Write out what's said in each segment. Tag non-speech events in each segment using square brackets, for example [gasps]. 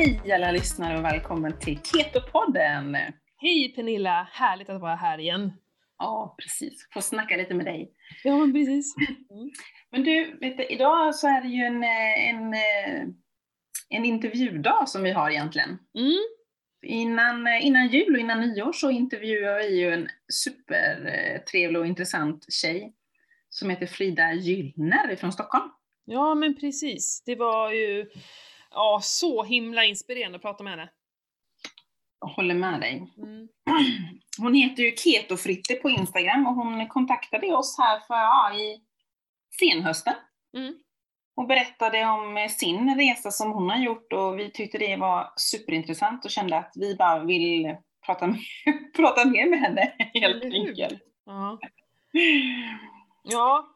hej alla lyssnare och välkommen till Keto-podden! Hej Pernilla, härligt att vara här igen. Ja, precis. Få snacka lite med dig. Ja, men precis. Mm. Men du, vet du, idag så är det ju en, en, en intervjudag som vi har egentligen. Mm. Innan, innan jul och innan nyår så intervjuar vi ju en supertrevlig och intressant tjej som heter Frida Gyllner från Stockholm. Ja, men precis. Det var ju ja, så himla inspirerande att prata med henne. Jag håller med dig. Mm. [clears throat] Hon heter ju Ketofritte på Instagram och hon kontaktade oss här för, ja, i senhösten. Mm. Hon berättade om sin resa som hon har gjort och vi tyckte det var superintressant och kände att vi bara vill prata, med, [laughs] prata mer med henne helt enkelt. Ja. [laughs] ja,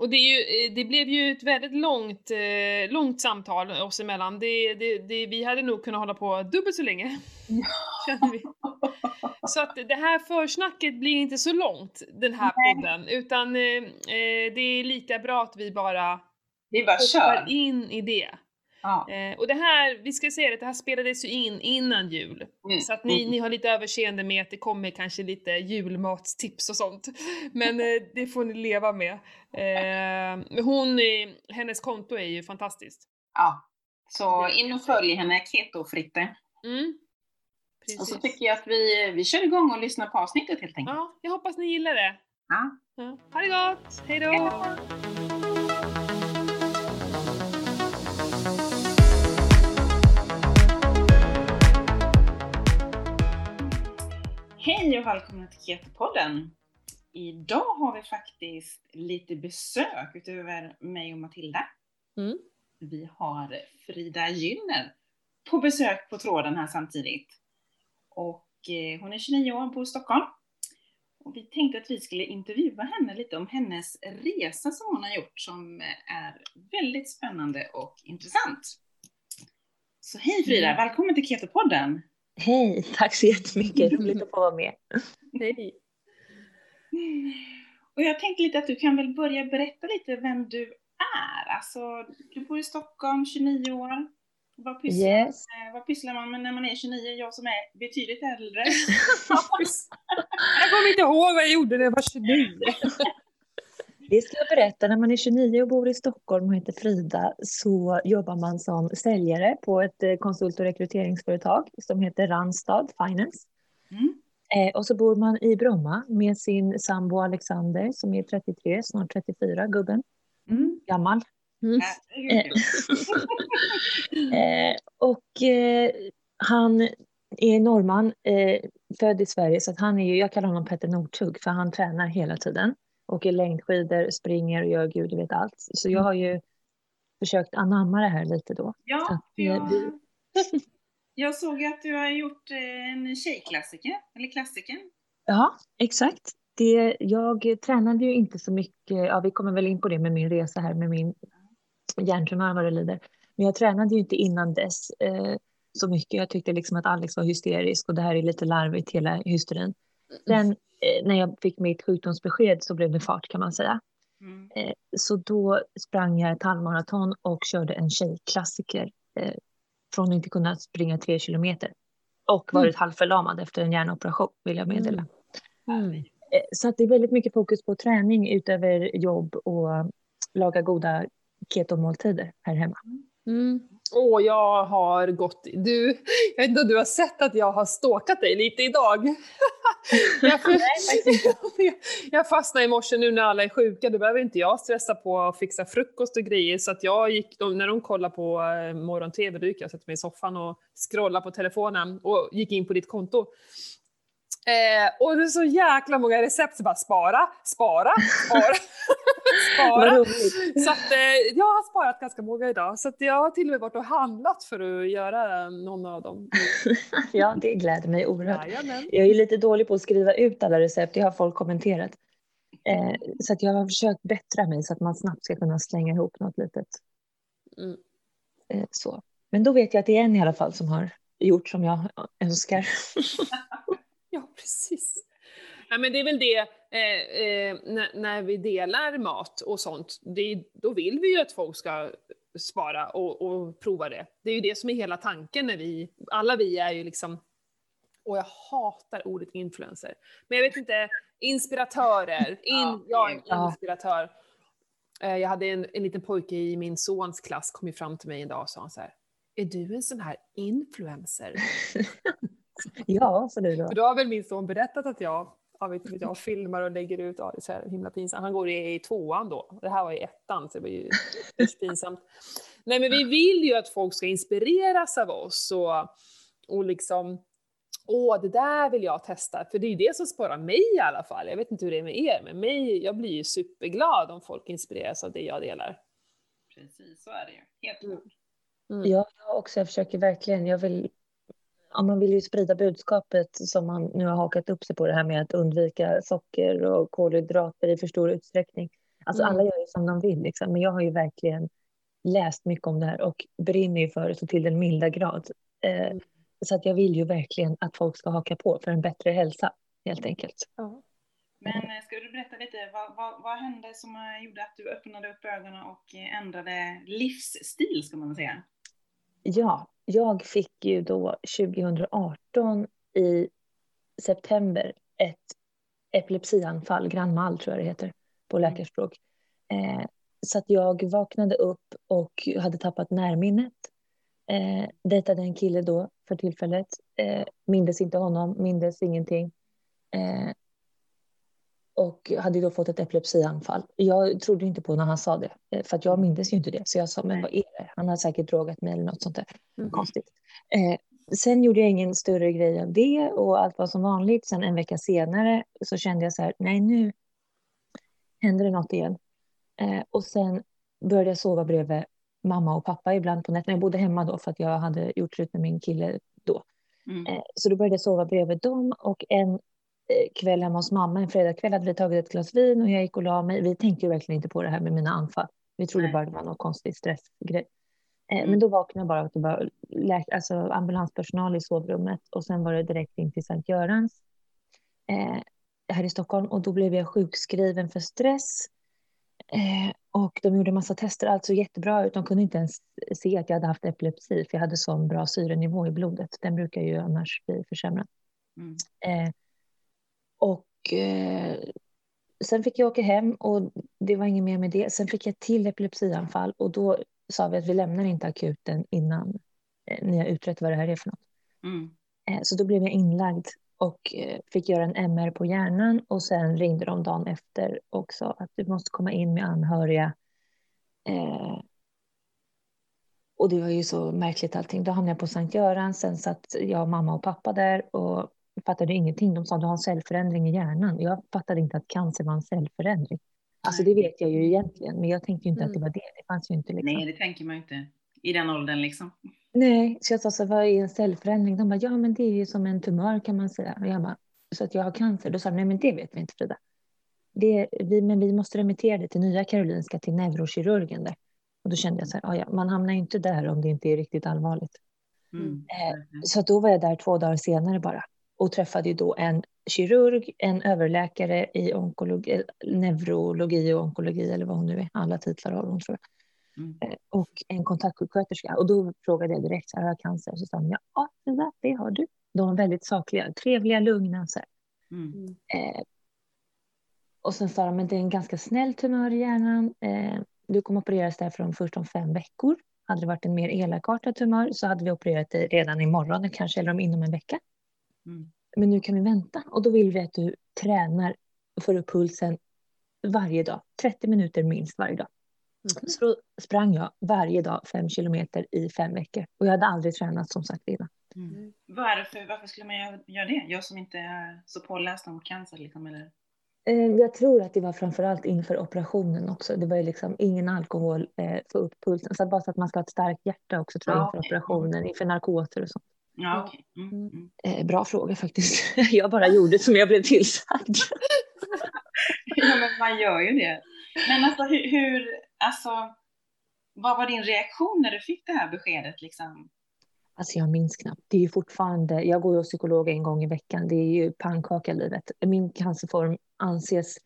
och det, ju, eh, det blev ju ett väldigt långt, eh, långt samtal oss emellan. Det, det, det, vi hade nog kunnat hålla på dubbelt så länge. [laughs] Känner vi. Så att det här försnacket blir inte så långt, den här Nej. podden, utan eh, eh, det är lika bra att vi bara Vi bara kör. in i det. Ja. Eh, och det här, vi ska säga det, det här spelades ju in innan jul. Mm. Så att ni, ni har lite överseende med att det kommer kanske lite julmatstips och sånt. Men eh, det får ni leva med. Eh, hon, hennes konto är ju fantastiskt. ja. Så in och följ henne, Ketofritte. Mm. Och så Precis. tycker jag att vi, vi kör igång och lyssnar på avsnittet helt enkelt. Ja, jag hoppas ni gillar det. Ja. Ja. Ha det gott! Hejdå! Hej och välkomna till Ketopodden! Idag har vi faktiskt lite besök utöver mig och Matilda. Mm. Vi har Frida Gyllner på besök på tråden här samtidigt. Och eh, hon är 29 år, bor i Stockholm. Och vi tänkte att vi skulle intervjua henne lite om hennes resa som hon har gjort som är väldigt spännande och intressant. Så hej Frida, Mm. välkommen till Ketopodden! Hej, tack så jättemycket. Roligt att få vara med. Hej! Och jag tänkte lite att du kan väl börja berätta lite vem du är. Alltså, du bor i Stockholm, 29 år. Vad pysslar, Yes. eh, vad pysslar man med när man är 29? Jag som är betydligt äldre. [laughs] Jag kommer inte ihåg vad jag gjorde när jag var 29. [laughs] Det ska jag berätta. När man är 29 och bor i Stockholm och heter Frida så jobbar man som säljare på ett eh, konsult och rekryteringsföretag som heter Randstad Finance. Mm. Eh, och så bor man i Bromma med sin sambo Alexander som är 33, snart 34, gubben. Mm. Gammal. Herregud. [laughs] Eh, och han är norrman, född i Sverige, så att han är ju, jag kallar honom Petter Northug, för han tränar hela tiden. Åker längdskidor, springer och gör gud vet allt. Så jag har ju försökt anamma det här lite då. Ja, för eh, jag, [laughs] jag såg att du har gjort eh, en tjejklassiker, eller klassiker. Ja, exakt. Det, jag tränade ju inte så mycket, ja vi kommer väl in på det med min resa här med min hjärntumör vad det lider. Men jag tränade ju inte innan dess eh, så mycket. Jag tyckte liksom att Alex var hysterisk och det här är lite larvigt hela hysterin. Sen eh, när jag fick mitt sjukdomsbesked så blev det fart kan man säga. Mm. Eh, så då sprang jag ett halvmaraton och körde en tjejklassiker eh, från att inte kunna springa tre kilometer. Och varit halvförlamad efter en hjärnoperation vill jag meddela. Mm. Eh, Så att det är väldigt mycket fokus på träning utöver jobb och laga goda ketomåltider här hemma. Mm. Åh, jag har gått... Du, jag vet inte om du har sett att jag har stalkat dig lite idag? [laughs] jag, jag, [laughs] jag fastnade i morse nu när alla är sjuka, då behöver inte jag stressa på att fixa frukost och grejer. Så att jag gick, när de kollade på eh, morgon-tv, då gick jag och satte mig i soffan och scrollade på telefonen och gick in på ditt konto. Eh, och det är så jäkla många recept, så bara spara, spara, spara, [laughs] spara. Så att, eh, jag har sparat ganska många idag, så att jag har till och med varit och handlat för att göra någon av dem. [laughs] Ja, det gläder mig oerhört. Jajamän. Jag är lite dålig på att skriva ut alla recept, det har folk kommenterat. Eh, så att jag har försökt bättra mig så att man snabbt ska kunna slänga ihop något litet. Mm. Eh, så. Men då vet jag att det är en i alla fall som har gjort som jag önskar. [laughs] [laughs] Ja, precis. Ja, men det är väl det, eh, eh, när, när vi delar mat och sånt, det, då vill vi ju att folk ska spara och, och prova det. Det är ju det som är hela tanken när vi, alla vi är ju liksom, och jag hatar ordet influencer, men jag vet inte, inspiratörer, [laughs] in, jag är en inspiratör. Eh, jag hade en, en liten pojke i min sons klass kom ju fram till mig en dag och sa så här, är du en sån här influencer? [laughs] [laughs] ja, sa du då. För då har väl min son berättat att jag, jag, vet jag filmar och lägger ut, ja, det är så här himla pinsamt. Han går i, i tvåan då, det här var i ettan så det var ju [laughs] pinsamt. Nej men vi vill ju att folk ska inspireras av oss och, och liksom åh det där vill jag testa, för det är ju det som sparar mig i alla fall. Jag vet inte hur det är med er, men mig, jag blir ju superglad om folk inspireras av det jag delar. Precis, så är det ju. Helt klart. Mm. Ja, jag också. Jag försöker verkligen. Jag vill, ja, man vill ju sprida budskapet som man nu har hakat upp sig på det här med att undvika socker och kolhydrater i för stor utsträckning. Alltså mm. alla gör ju som de vill, liksom. men jag har ju verkligen läst mycket om det här och brinner ju för det så till den milda grad. Eh, mm. Så att jag vill ju verkligen att folk ska haka på för en bättre hälsa, helt enkelt. Ja. Men eh, ska du berätta lite, vad, vad, vad hände som gjorde att du öppnade upp ögonen och ändrade livsstil, ska man säga? Ja, jag fick ju då 2018 i september ett epilepsianfall, Grand Mal tror jag det heter på mm. läkarspråk. Eh, så att jag vaknade upp och hade tappat närminnet. Eh, dejtade en kille då för tillfället. Eh, mindes inte honom, mindes ingenting. Eh, och hade då fått ett epilepsianfall. Jag trodde inte på när han sa det, eh, för att jag mindes ju inte det. Så jag sa, men vad är det? Han har säkert drogat mig eller något sånt där. Mm. Konstigt. Eh, sen gjorde jag ingen större grej av det och allt var som vanligt. Sen en vecka senare så kände jag så här, nej nu händer det något igen. Eh, och sen började jag sova bredvid mamma och pappa ibland på nätterna. Jag bodde hemma då för att jag hade gjort slut med min kille då. Mm. Eh, så då började jag sova bredvid dem och en kväll hemma hos mamma, en fredagkväll hade vi tagit ett glas vin och jag gick och la mig. Vi tänkte ju verkligen inte på det här med mina anfall. Vi trodde Nej. bara det var någon konstig stressgrej. Eh, mm. Men då vaknade jag bara att det var alltså ambulanspersonal i sovrummet och sen var det direkt in till Sankt Görans eh, här i Stockholm och då blev jag sjukskriven för stress. Eh, och de gjorde massa tester, allt såg jättebra ut. De kunde inte ens se att jag hade haft epilepsi för jag hade sån bra syrenivå i blodet. Den brukar ju annars bli försämrad. Mm. Eh, och eh, sen fick jag åka hem och det var inget mer med det. Sen fick jag till epilepsianfall och då sa vi att vi lämnar inte akuten innan eh, ni har utrett vad det här är för något. Mm. Eh, så då blev jag inlagd och eh, fick göra en MR på hjärnan och sen ringde de dagen efter och sa att du måste komma in med anhöriga. Eh, och det var ju så märkligt allting. Då hamnade jag på Sankt Göran, sen satt jag, mamma och pappa där och jag fattade ingenting. De sa du har en cellförändring i hjärnan. Jag fattade inte att cancer var en cellförändring. Alltså det vet jag ju egentligen, men jag tänkte inte mm. att det var det. Det fanns ju inte. Liksom. Nej, det tänker man ju inte i den åldern liksom. Nej, så jag sa så vad är en cellförändring? De bara, ja men det är ju som en tumör kan man säga. Och jag bara, så att jag har cancer? Då sa de, nej men det vet vi inte Frida. Det, vi, men vi måste remittera det till Nya Karolinska, till neurokirurgen där. Och då kände jag så här, ja, man hamnar ju inte där om det inte är riktigt allvarligt. Mm. Eh, så då var jag där två dagar senare bara och träffade ju då en kirurg, en överläkare i onkologi, neurologi och onkologi eller vad hon nu är, alla titlar har hon tror jag. Mm. Eh, och en kontaktsjuksköterska. Och då frågade jag direkt, har jag cancer? Så sa hon, ja, det, det har du. De var väldigt sakliga, trevliga, lugna. Så mm. eh, och sen sa de, men det är en ganska snäll tumör i hjärnan. Eh, du kommer opereras därifrån först om fem veckor. Hade det varit en mer elakartad tumör så hade vi opererat dig redan imorgon kanske, eller om inom en vecka. Mm. Men nu kan vi vänta och då vill vi att du tränar och får upp pulsen varje dag, 30 minuter minst varje dag. Mm. Så då sprang jag varje dag fem kilometer i fem veckor och jag hade aldrig tränat som sagt innan. Mm. Varför, varför skulle man göra det? Jag som inte är så påläst om cancer liksom, eller? Eh, jag tror att det var framförallt inför operationen också. Det var ju liksom ingen alkohol, eh, få upp pulsen. Så bara så att man ska ha ett starkt hjärta också tror jag, inför operationen, inför narkoser och sånt. Ja, okay. Mm, mm, mm. Eh, bra fråga faktiskt. [laughs] Jag bara gjorde som jag blev tillsagd. [laughs] ja, men man gör ju det. Men alltså hur, hur, alltså, vad var din reaktion när du fick det här beskedet liksom? Alltså jag minns knappt. Det är ju fortfarande, jag går ju hos psykolog en gång i veckan. Det är ju pannkaka livet. Min cancerform anses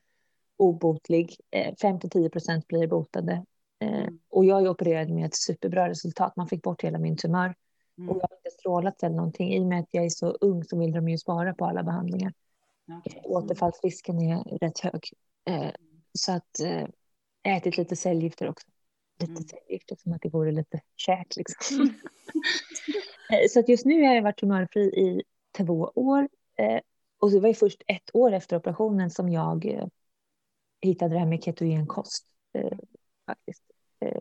obotlig. 5-10 eh, procent blir botade. Eh, Mm. och jag är opererad med ett superbra resultat. Man fick bort hela min tumör. Mm. Och jag har inte strålat eller någonting. I och med att jag är så ung så vill de ju spara på alla behandlingar. Okej. Återfallsrisken är rätt hög. Eh, så att eh, jag har ätit lite cellgifter också. Lite Mm. cellgifter som att det vore lite käk liksom. [laughs] Eh, så att just nu har jag varit tumörfri i två år. Eh, och det var ju först ett år efter operationen som jag eh, hittade det här med ketogen kost. Eh, faktiskt.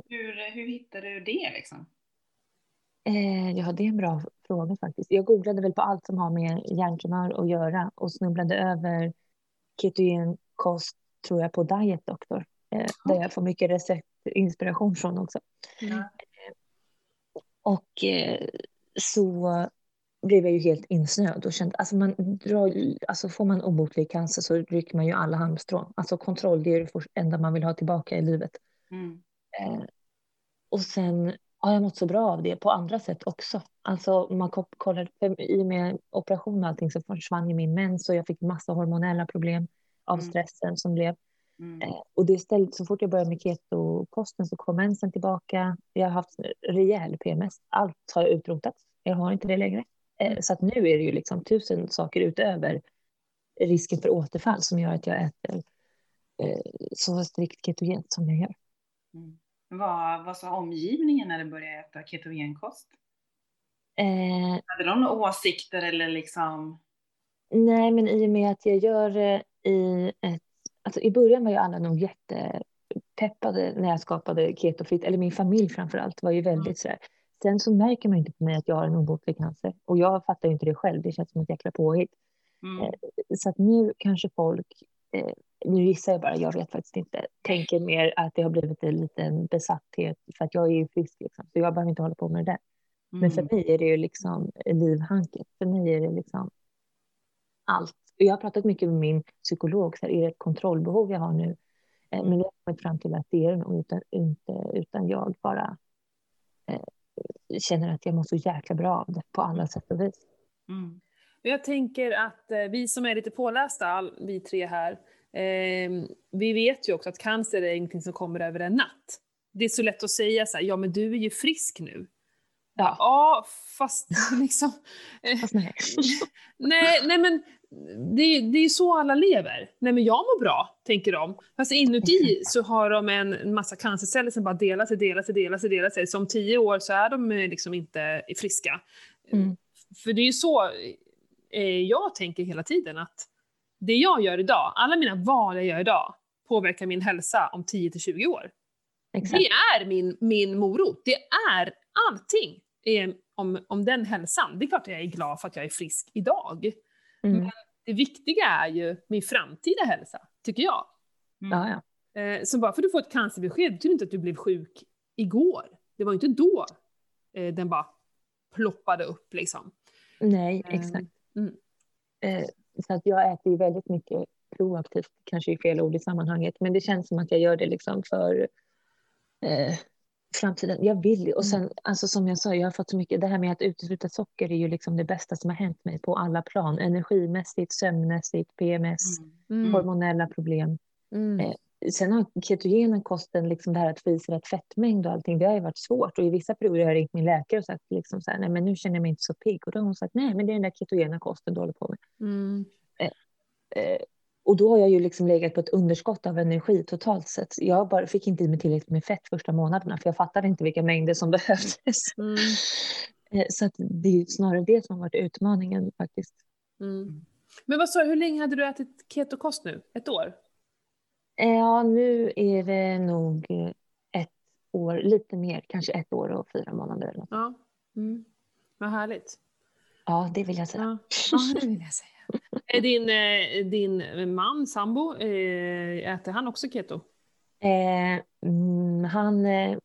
Hur, hur hittade du det liksom? Eh, ja, det är en bra fråga faktiskt. Jag googlade väl på allt som har med hjärntumör att göra och snubblade över ketogen kost, tror jag, på Diet Doctor. Eh, där jag får mycket receptinspiration från också. Mm. Och eh, så blev jag ju helt insnöad och kände, alltså, man drar, alltså får man obotlig cancer så rycker man ju alla halmstrån. Alltså kontroll, det är det enda man vill ha tillbaka i livet. Mm. Eh, och sen har jag mått så bra av det på andra sätt också. Alltså man ko- kollar, för i och med operation och allting så försvann ju min mens och jag fick massa hormonella problem av Mm. stressen som blev. Mm. Eh, och det ställde, så fort jag började med ketokosten så kom mensen tillbaka. Jag har haft rejäl PMS. Allt har utrotats. Jag har inte det längre. Eh, så att nu är det ju liksom tusen saker utöver risken för återfall som gör att jag äter eh, så strikt ketogent som jag gör. Mm. Vad, vad sa omgivningen när du började äta ketogenkost? Eh, Hade de några åsikter eller liksom? nej, men i och med att jag gör det i ett... Alltså i början var ju alla nog jättepeppade när jag skapade ketofritt, eller min familj framför allt var ju väldigt sådär. Sen så märker man inte på mig att jag har en obotlig cancer. Och jag fattar inte det själv, det känns som ett jäkla påhitt. Mm. Så att nu kanske folk, eh, nu gissar jag bara, jag vet faktiskt inte, tänker mer att det har blivit en liten besatthet för att jag är ju frisk liksom, så jag behöver inte hålla på med det där. Men för Mm. mig är det ju liksom livhanket. För mig är det liksom allt. Och Jag har pratat mycket med min psykolog, så här, är det ett kontrollbehov jag har nu? Eh, Men vi har kommit fram till att det är det nog utan, inte, utan jag bara eh, känner att jag mår så jäkla bra av det på alla sätt och vis. Mm. Jag tänker att eh, vi som är lite pålästa, vi tre här, eh, vi vet ju också att cancer är ingenting som kommer över en natt. Det är så lätt att säga så här, ja men du är ju frisk nu. Ja. Ja, fast [laughs] liksom... eh, Fast nej. [laughs] nej, nej men det, är- det är ju så alla lever. Nej men jag mår bra, tänker de. Fast inuti [laughs] så har de en, massa cancerceller som bara delar sig, delar sig, delar sig, delar sig. Så om tio år så är de eh, liksom inte friska. Mm. För det är ju så eh, jag tänker hela tiden att det jag gör idag, alla mina val jag gör idag påverkar min hälsa om 10 till 20 år. Exakt. Det är min, min morot. Det är allting eh, om, om den hälsan. Det är klart att jag är glad för att jag är frisk idag. Mm. Det viktiga är ju min framtida hälsa, tycker jag. Mm. Ja, ja. Eh, så bara för att du får ett cancerbesked betyder inte att du blev sjuk igår. Det var inte då eh, den bara ploppade upp liksom. Nej, Mm. exakt. Mm. Eh, så att jag äter ju väldigt mycket proaktivt, kanske är fel ord i sammanhanget, men det känns som att jag gör det liksom för eh, framtiden. Jag vill och sen, alltså som jag sa, jag har fått så mycket, det här med att utesluta socker är ju liksom det bästa som har hänt mig på alla plan, energimässigt, sömnmässigt, PMS, Mm. hormonella problem. Mm. Eh, Sen har ketogenen kosten, liksom det här att få i sig rätt fettmängd och allting, det har ju varit svårt. Och i vissa perioder har jag ringt min läkare och sagt liksom så här, nej men nu känner jag mig inte så pigg. Och då har hon sagt, nej men det är den där ketogena kosten du håller på med. Mm. Eh, och då har jag ju liksom legat på ett underskott av energi totalt sett. Jag bara fick inte i mig tillräckligt med fett första månaderna, för jag fattade inte vilka mängder som [laughs] behövdes. Mm. Eh, så att det är ju snarare det som har varit utmaningen faktiskt. Mm. Men vad sa hur länge hade du ätit ketokost nu? Ett år? Ja, nu är det nog ett år, lite mer, kanske ett år och fyra månader. Eller något. Ja. Mm. Vad härligt. Ja, det vill jag säga. Ja, ja det vill jag säga. Är din, eh, din man, sambo, eh, äter han också keto? Eh, mm, han eh,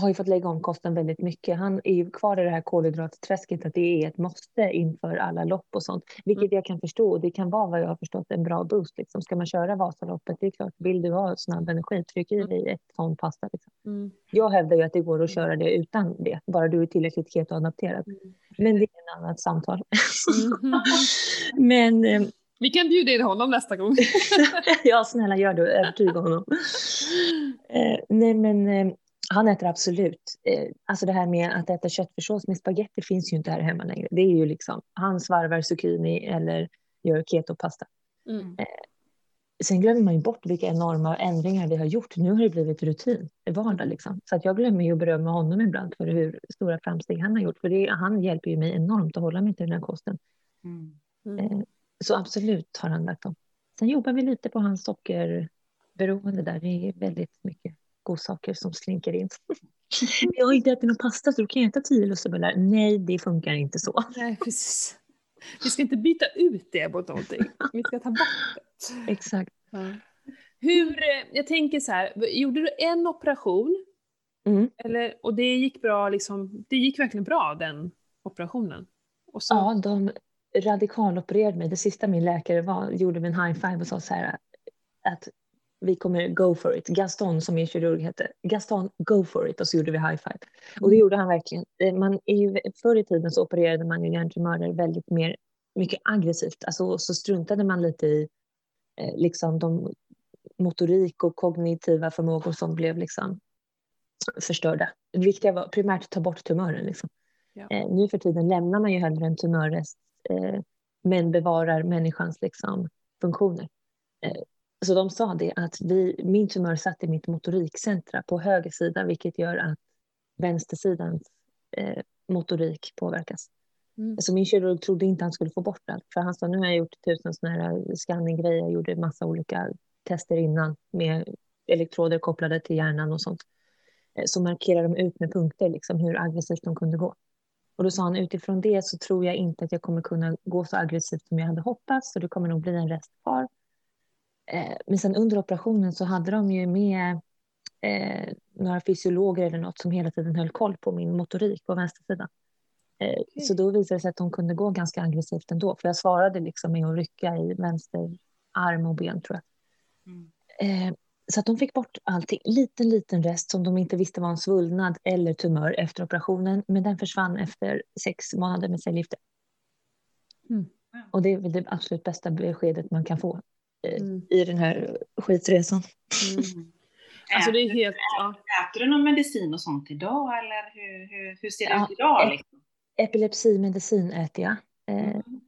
har ju fått lägga om kosten väldigt mycket. Han är ju kvar i det här kolhydratträsket att det är ett måste inför alla lopp och sånt. Vilket jag kan förstå det kan vara vad jag har förstått en bra boost. Liksom. Ska man köra Vasaloppet, det är klart, vill du ha snabb energi, tryck i dig ett ton pasta. Liksom. Mm. Jag hävdar ju att det går att köra det utan det, bara du är tillräckligt ketoadapterad. Men det är ett annat samtal. Mhm. [laughs] Men eh, Vi kan bjuda in honom nästa gång. [laughs] ja, snälla gör det. Övertyga honom. [laughs] Eh, nej, men eh, han äter absolut. Eh, alltså det här med att äta köttfärssås med spagetti finns ju inte här hemma längre. Det är ju liksom, han svarvar zucchini eller gör ketopasta. Mm. Eh, sen glömmer man ju bort vilka enorma ändringar vi har gjort. Nu har det blivit rutin, vardag liksom. Så att jag glömmer ju att berömma honom ibland för hur stora framsteg han har gjort. För det, han hjälper ju mig enormt att hålla mig till den här kosten. Mm. Mm. Eh, så absolut har han lagt om. Sen jobbar vi lite på hans sockerberoende där. Det är väldigt mycket godsaker som slinker in. [laughs] [laughs] jag har inte ätit någon pasta så då kan jag äta tio lussebullar. Nej, det funkar inte så. [laughs] Nej, precis. Vi ska inte byta ut det mot någonting. Vi ska ta bort det. Exakt. Ja. Hur, eh, jag tänker så här, gjorde du en operation? Mm. Eller, och det gick bra, liksom, det gick verkligen bra den operationen? Och så... Ja, de radikalopererade mig. Det sista min läkare var, gjorde mig en high five och sa så här att vi kommer go for it. Gaston som min kirurg hette, Gaston go for it och så gjorde vi high five. Mm. Och det gjorde han verkligen. Eh, man är ju, förr i tiden så opererade man ju hjärntumörer väldigt mer, mycket aggressivt. Alltså så struntade man lite i eh, liksom de motorik och kognitiva förmågor som blev liksom förstörda. Det viktiga var primärt att ta bort tumören. Liksom. Ja. Eh, nu för tiden lämnar man ju hellre en tumörrest eh, men bevarar människans liksom, funktioner. Så de sa det att vi, min tumör satt i mitt motorikcentra på höger sida, vilket gör att vänstersidans eh, motorik påverkas. Mm. Så min kirurg trodde inte han skulle få bort allt, för han sa nu har jag gjort tusen sådana här scanninggrejer, jag gjorde massa olika tester innan med elektroder kopplade till hjärnan och sånt. Eh, så markerar de ut med punkter liksom hur aggressivt de kunde gå. Och då sa han utifrån det så tror jag inte att jag kommer kunna gå så aggressivt som jag hade hoppats, så det kommer nog bli en rest kvar. Eh, men sen under operationen så hade de ju med eh, några fysiologer eller något som hela tiden höll koll på min motorik på vänster sida. Eh, okay. Så då visade det sig att de kunde gå ganska aggressivt ändå, för jag svarade liksom med att rycka i vänster arm och ben tror jag. Mm. Eh, så att de fick bort allting. Liten, liten rest som de inte visste var en svullnad eller tumör efter operationen, men den försvann efter sex månader med cellgifter. Mm. Och det är väl det absolut bästa beskedet man kan få mm. i den här skitresan. Mm. [laughs] Alltså det är helt, ja. Äter du någon medicin och sånt idag eller hur, hur, hur ser det ja, ut idag? Liksom? Epilepsimedicin äter jag eh, mm.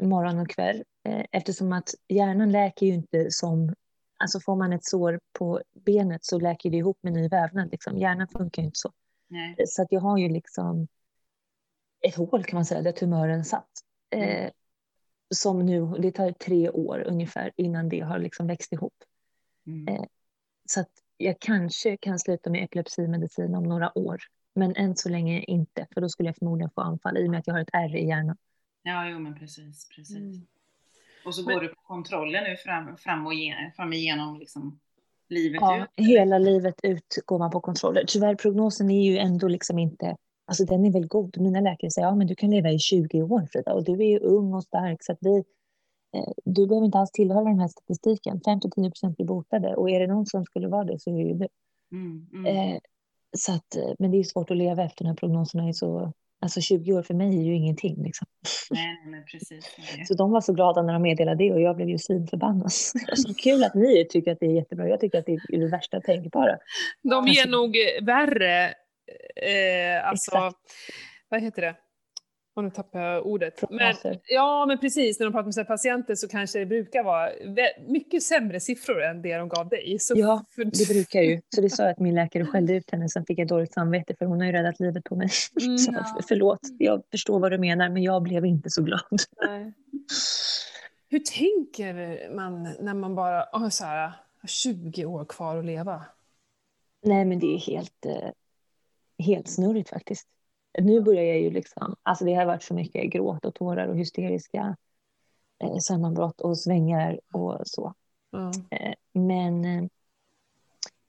morgon och kväll eh, eftersom att hjärnan läker ju inte som Alltså får man ett sår på benet så läker det ihop med ny vävnad. Liksom. Hjärnan funkar ju inte så. Nej. Så att jag har ju liksom ett hål kan man säga där tumören satt. Mm. Eh, som nu, det tar tre år ungefär innan det har liksom växt ihop. Mm. Eh, så att jag kanske kan sluta med epilepsimedicin om några år. Men än så länge inte, för då skulle jag förmodligen få anfall i och med att jag har ett ärr i hjärnan. Ja, jo men precis, precis. Mm. Och så går men, du på kontroller nu fram, fram, och igen, fram igenom liksom livet ja, ut? hela livet ut går man på kontroller. Tyvärr, prognosen är ju ändå liksom inte Alltså den är väl god. Mina läkare säger ja, men du kan leva i 20 år Frida och du är ju ung och stark så att vi, eh, du behöver inte alls tillhöra den här statistiken. 5-10 procent blir botade och är det någon som skulle vara det så är det ju du. Mm, mm. Eh, så att, eh, men det är svårt att leva efter när prognoserna är så Alltså 20 år för mig är ju ingenting. Liksom. Nej, nej, precis. [laughs] Så de var så glada när de meddelade det och jag blev ju svinförbannad. [laughs] Så kul att ni tycker att det är jättebra. Jag tycker att det är det värsta tänkbara. De är nog värre Eh, alltså, Exakt. vad heter det? Och nu tappar jag ordet. Men, ja, men precis. När de pratar med patienter så kanske det brukar vara mycket sämre siffror än det de gav dig. Så ja, för... det brukar ju. Så det sa jag att min läkare skällde ut henne, sen fick jag dåligt samvete för hon har ju räddat livet på mig. [laughs] Mm, så, ja. Förlåt, jag förstår vad du menar, men jag blev inte så glad. Nej. Hur tänker man när man bara oh, så här, har 20 år kvar att leva? Nej, men det är helt... Helt snurrigt faktiskt. Nu börjar jag ju liksom, alltså det har varit så mycket gråt och tårar och hysteriska eh, sammanbrott och svängar och så. Mm. Eh, men eh,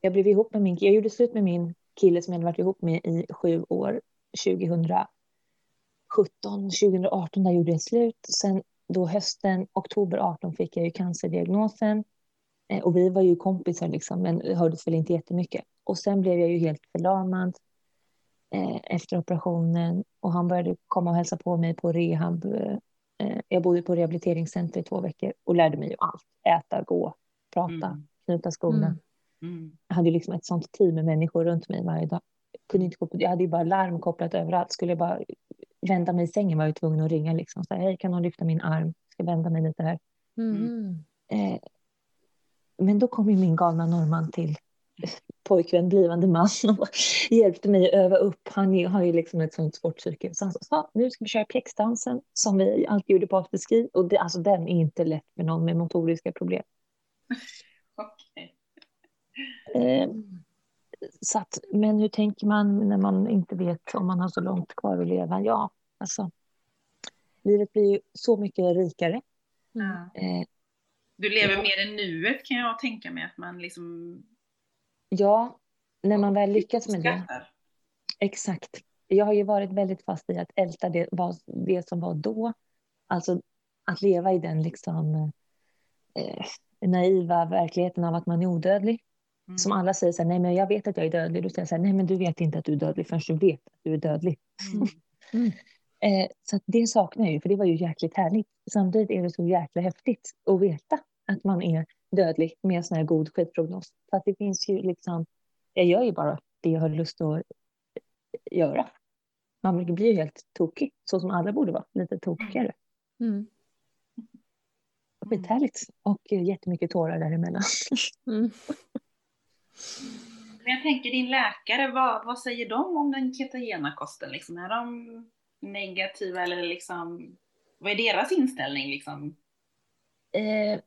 jag blev ihop med min, jag gjorde slut med min kille som jag hade varit ihop med i sju år, 2017, 2018 där gjorde jag slut. Sen då hösten, oktober 18 fick jag ju cancerdiagnosen. Eh, och vi var ju kompisar liksom, men hördes väl inte jättemycket. Och sen blev jag ju helt förlamad efter operationen och han började komma och hälsa på mig på rehab Eh, jag bodde på rehabiliteringscenter i två veckor och lärde mig ju allt. Äta, gå, prata, Mm. knyta skorna. Mm. Mm. Jag hade liksom ett sånt team med människor runt mig varje dag. Jag, kunde inte gå på, jag hade ju bara larm kopplat överallt. Skulle jag bara vända mig i sängen var jag tvungen att ringa. Liksom. Så här, Hej, kan någon lyfta min arm? Ska vända mig lite här. Mm. Eh, men då kom ju min galna norrman till [laughs] pojkvän, blivande man [laughs] och hjälpte mig att öva upp. Han har ju liksom ett sånt sportpsyke. Så han sa, nu ska vi köra pjäxdansen som vi alltid gjorde på afterski. Och det, alltså, den är inte lätt för någon med motoriska problem. [laughs] Okej. Eh, så att, men hur tänker man när man inte vet om man har så långt kvar att leva? Ja, alltså. Livet blir ju så mycket rikare. Mm. Eh, Du lever mer i nuet kan jag tänka mig att man liksom ja, när man väl lyckas med det. Exakt. Jag har ju varit väldigt fast i att älta det, vad, det som var då. Alltså att leva i den liksom eh, naiva verkligheten av att man är odödlig. Mm. Som alla säger så här, nej men jag vet att jag är dödlig. Då säger så här, nej men du vet inte att du är dödlig förrän du vet att du är dödlig. Mm. [laughs] Eh, så det saknar jag ju, för det var ju jäkligt härligt. Samtidigt är det så jäkla häftigt att veta att man är dödlig med en sån här god skitprognos. För att det finns ju liksom, jag gör ju bara det jag har lust att göra. Man blir ju helt tokig, så som alla borde vara, lite tokigare. Mm. Skithärligt. Och jättemycket tårar däremellan. [laughs] Mm. Men jag tänker din läkare, vad, vad säger de om den ketogena kosten? Liksom, är de negativa eller liksom, vad är deras inställning liksom? Eh,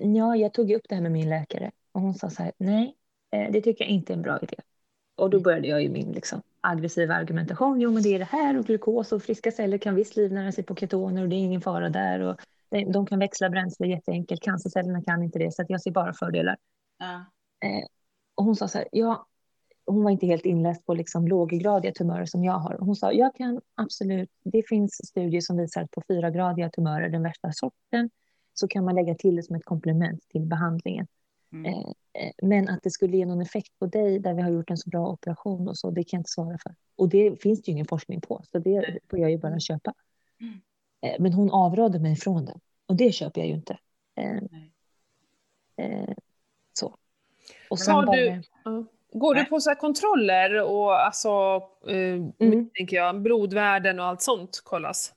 ja, jag tog upp det här med min läkare och hon sa så här, nej, eh, det tycker jag inte är en bra idé. Och då började jag ju min liksom, aggressiva argumentation. Jo, men det är det här och glukos och friska celler kan visst livnära sig på ketoner och det är ingen fara där. Och de, de kan växla bränsle jätteenkelt. Cancercellerna kan inte det, så att jag ser bara fördelar. Ja. Eh, och hon sa så här, ja, hon var inte helt inläst på liksom låggradiga tumörer som jag har. Hon sa, jag kan absolut, det finns studier som visar att på fyragradiga tumörer, den värsta sorten, så kan man lägga till det som ett komplement till behandlingen. Mm. Eh, eh, men att det skulle ge någon effekt på dig där vi har gjort en så bra operation och så, det kan jag inte svara för. Och det finns det ju ingen forskning på, så det får jag ju bara köpa. Mm. Eh, men hon avrådde mig från det, och det köper jag ju inte. Nej. så. Och sen har var du-. Går du på så här kontroller och alltså, eh, Mm. tänker jag, blodvärden och allt sånt kollas?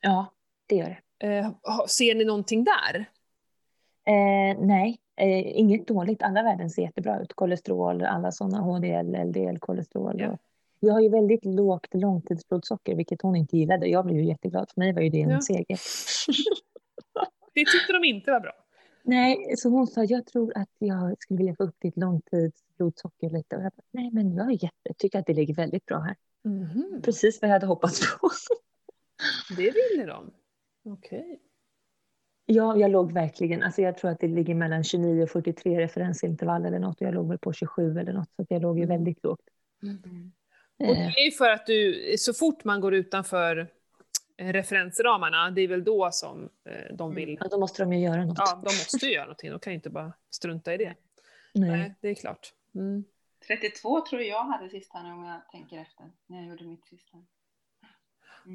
Ja, det gör det. Eh, ser ni någonting där? Eh, nej, eh, inget dåligt. Alla värden ser jättebra ut. Kolesterol, alla sådana HDL, LDL, kolesterol. Ja. Jag har ju väldigt lågt långtidsblodsocker, vilket hon inte gillade. Jag blev ju jätteglad. För mig var ju det en Ja. seger. [laughs] Det tyckte de inte var bra. Nej, så hon sa, jag tror att jag skulle vilja få upp ditt långtidsblodsocker lite. Och jag bara, nej men jag är jätte, tycker att det ligger väldigt bra här. Mhm. Precis vad jag hade hoppats på. Det ville de. Okej. Ja, jag låg verkligen, alltså jag tror att det ligger mellan 29 och 43 referensintervall eller något. Och jag låg väl på 27 eller något, så att jag låg ju Mm. väldigt lågt. Mm. Och det är ju för att du, så fort man går utanför eh, referensramarna, det är väl då som eh, de vill... ja, då måste de ju göra något. Ja, de måste ju göra någonting, de kan ju inte bara strunta i det. Nej. Nej, det är klart. Mm. 32 tror jag hade sist här nu om jag tänker efter, när jag gjorde mitt sista.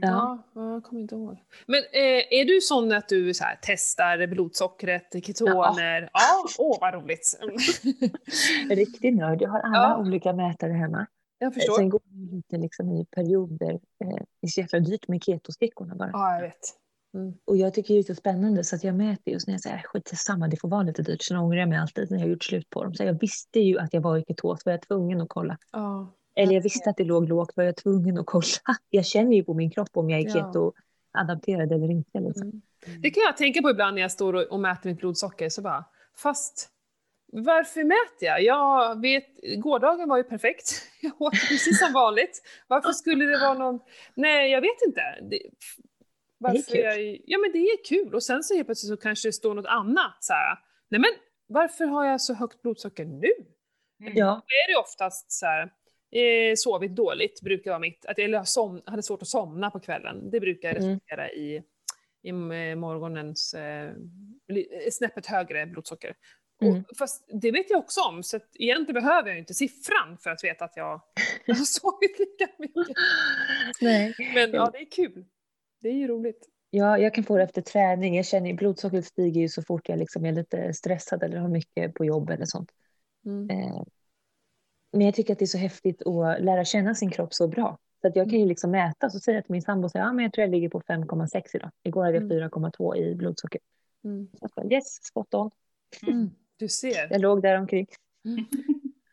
Ja. Ja, jag kommer inte ihåg. Men eh, är du sån att du så här, testar blodsockret, ketoner? Ja, åh vad roligt. [laughs] Riktig nörd. Jag har alla Ja. olika mätare hemma. Jag förstår. Sen går det lite liksom i perioder. Eh, Det är så jäkla dyrt med ketostickorna bara. Ja, jag vet. Mm. Och jag tycker det är så spännande så att jag mäter just när jag säger "Äh, skit samma, det får vara lite dyrt. Sen ångrar jag mig alltid när jag har gjort slut på dem. Så jag visste ju att jag var i ketos, var jag tvungen att kolla. Ja. Eller jag visste att det låg lågt, var jag tvungen att kolla. [laughs] Jag känner ju på min kropp om jag är Ja. keto-adapterad eller inte. Liksom. Mm. Det kan jag tänka på ibland när jag står och, och mäter mitt blodsocker. Så bara, fast varför mäter jag? Jag vet, gårdagen var ju perfekt. [laughs] Jag åt precis som vanligt. Varför skulle det vara någon... Nej, jag vet inte. Det, varför kul. Jag, ja, men det är kul. Och sen så helt plötsligt så kanske det står något annat. Så här, Nej, men varför har jag så högt blodsocker nu? Mm. Ja, Då är det oftast så här, eh, sovit dåligt brukar vara mitt, att jag som, hade svårt att somna på kvällen. Det brukar Mm. resultera i, i eh, morgonens eh, eh, snäppet högre blodsocker. Mm. Och, fast det vet jag också om, så att egentligen behöver jag ju inte siffran för att veta att jag [laughs] har sovit lika mycket. nej. Men ja, det är kul. Det är ju roligt. Ja, jag kan få det efter träning. Jag känner blodsockret stiger ju så fort jag liksom är lite stressad eller har mycket på jobb eller sånt. Mm. Eh, men jag tycker att det är så häftigt att lära känna sin kropp så bra. Så att jag kan ju liksom mäta, säger jag till min sambo att ja, jag tror jag ligger på 5,6 idag. Igår hade jag Mm. 4,2 i blodsocker. Mm. Så bara, yes, spot on. Du ser. Jag låg där omkring. [laughs]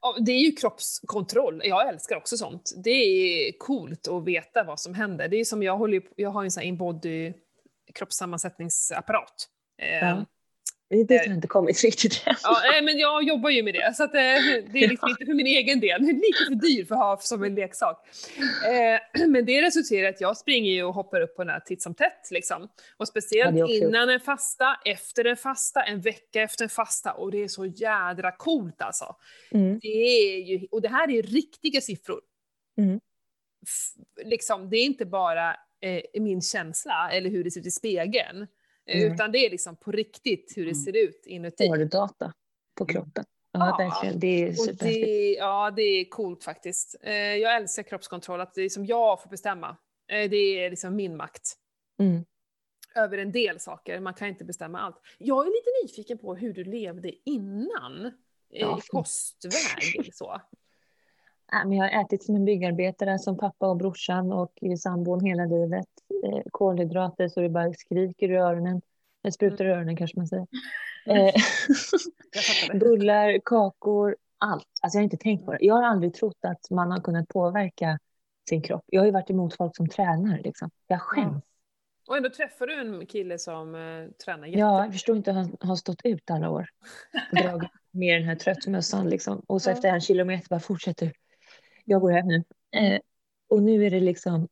Ja, det är ju kroppskontroll. Jag älskar också sånt. Det är coolt att veta vad som händer. Det är som jag håller jag har en sån här inbody kroppssammansättningsapparat. Ja. Det har inte kommit riktigt än. Ja, nej, men jag jobbar ju med det, så att, eh, det är liksom inte för min egen del. Lite för dyr för att ha som en leksak. Eh, men det resulterar i att jag springer och hoppar upp på den här titt som tätt. Liksom. Och Ja, speciellt också innan en fasta, efter en fasta, en vecka efter en fasta. Och det är så jädra coolt alltså. Mm. Det är ju, och det här är riktiga siffror. Mm. Liksom, det är inte bara eh, min känsla eller hur det ser ut i spegeln. Mm. Utan det är liksom på riktigt hur det Mm. ser ut inuti. Hårdata på kroppen. Ja, Ja. Det är superhäftigt. det, ja, det är coolt faktiskt. Eh, jag älskar kroppskontroll, att det är som jag får bestämma. Eh, det är liksom min makt Mm. över en del saker. Man kan inte bestämma allt. Jag är lite nyfiken på hur du levde innan. Ja. I kostväg så. Nej, men jag har ätit som en byggarbetare, som pappa och brorsan och sambon hela livet. Eh, kolhydrater så det bara skriker i öronen. Det sprutar i öronen kanske man säger. Eh, [laughs] Jag fattar det. bullar, kakor, allt. Alltså jag har inte tänkt på det. Jag har aldrig trott att man har kunnat påverka sin kropp. Jag har ju varit emot folk som tränar liksom. Jag skäms. Och ändå träffar du en kille som eh, tränar jätte... Ja, jag förstår inte hur han har stått ut alla år. [laughs] Dragit med den här tröttmössan liksom. Och så efter en kilometer bara fortsätter. Jag går hem nu. Eh, och nu är det liksom,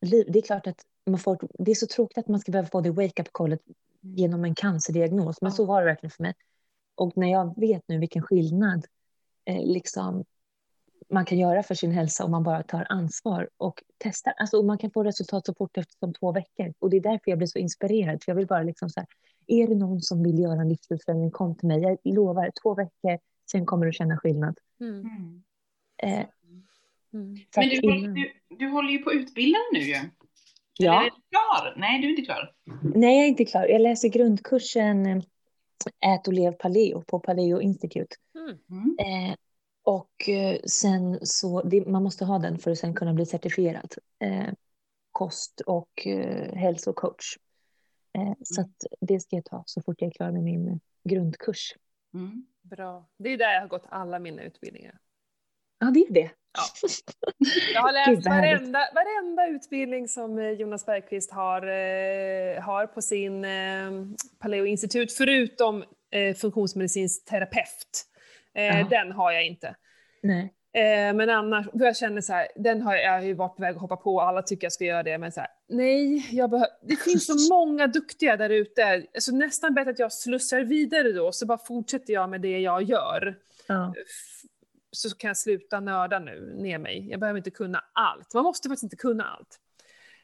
det är klart att man får, det är så tråkigt att man ska behöva få det wake-up callet genom en cancerdiagnos. Men Ja. så var det verkligen för mig. Och när jag vet nu vilken skillnad eh, liksom, man kan göra för sin hälsa om man bara tar ansvar och testar. Alltså, och man kan få resultat så fort efter som två veckor. Och det är därför jag blir så inspirerad. För jag vill bara liksom så här, är det någon som vill göra en livsstilsförändring, kom till mig. Jag lovar, två veckor, sen kommer du känna skillnad. Mm. Mm. Eh, Mm. Men du, innan- du, du håller ju på att utbilda nu ju. Eller ja. är du klar? Nej, du är inte klar. Nej, jag är inte klar. Jag läser grundkursen eh, Ät och lev paleo på Paleo Institute. Mm. Mm. Eh, och eh, sen så, det, man måste ha den för att sen kunna bli certifierad eh, kost och eh, hälsocoach. Eh, Så att det ska jag ta så fort jag är klar med min grundkurs. Mm. Bra. Det är där jag har gått alla mina utbildningar. Ja, det är det. Jag har läst varenda, varenda utbildning som eh, Jonas Bergqvist har, eh, har på sin eh, Paleo Institut, förutom eh, funktionsmedicinsk terapeut. Eh, Ja. Den har jag inte. Nej. Eh, men annars, för jag känner så här, den har jag, ju varit på väg att hoppa på, alla tycker jag ska göra det, men så här, nej, jag behöver, det finns så [laughs] många duktiga där ute, alltså nästan bättre att jag slussar vidare då, så bara fortsätter jag med det jag gör. Ja. Så kan jag sluta nörda nu ner mig. Jag behöver inte kunna allt. Man måste faktiskt inte kunna allt.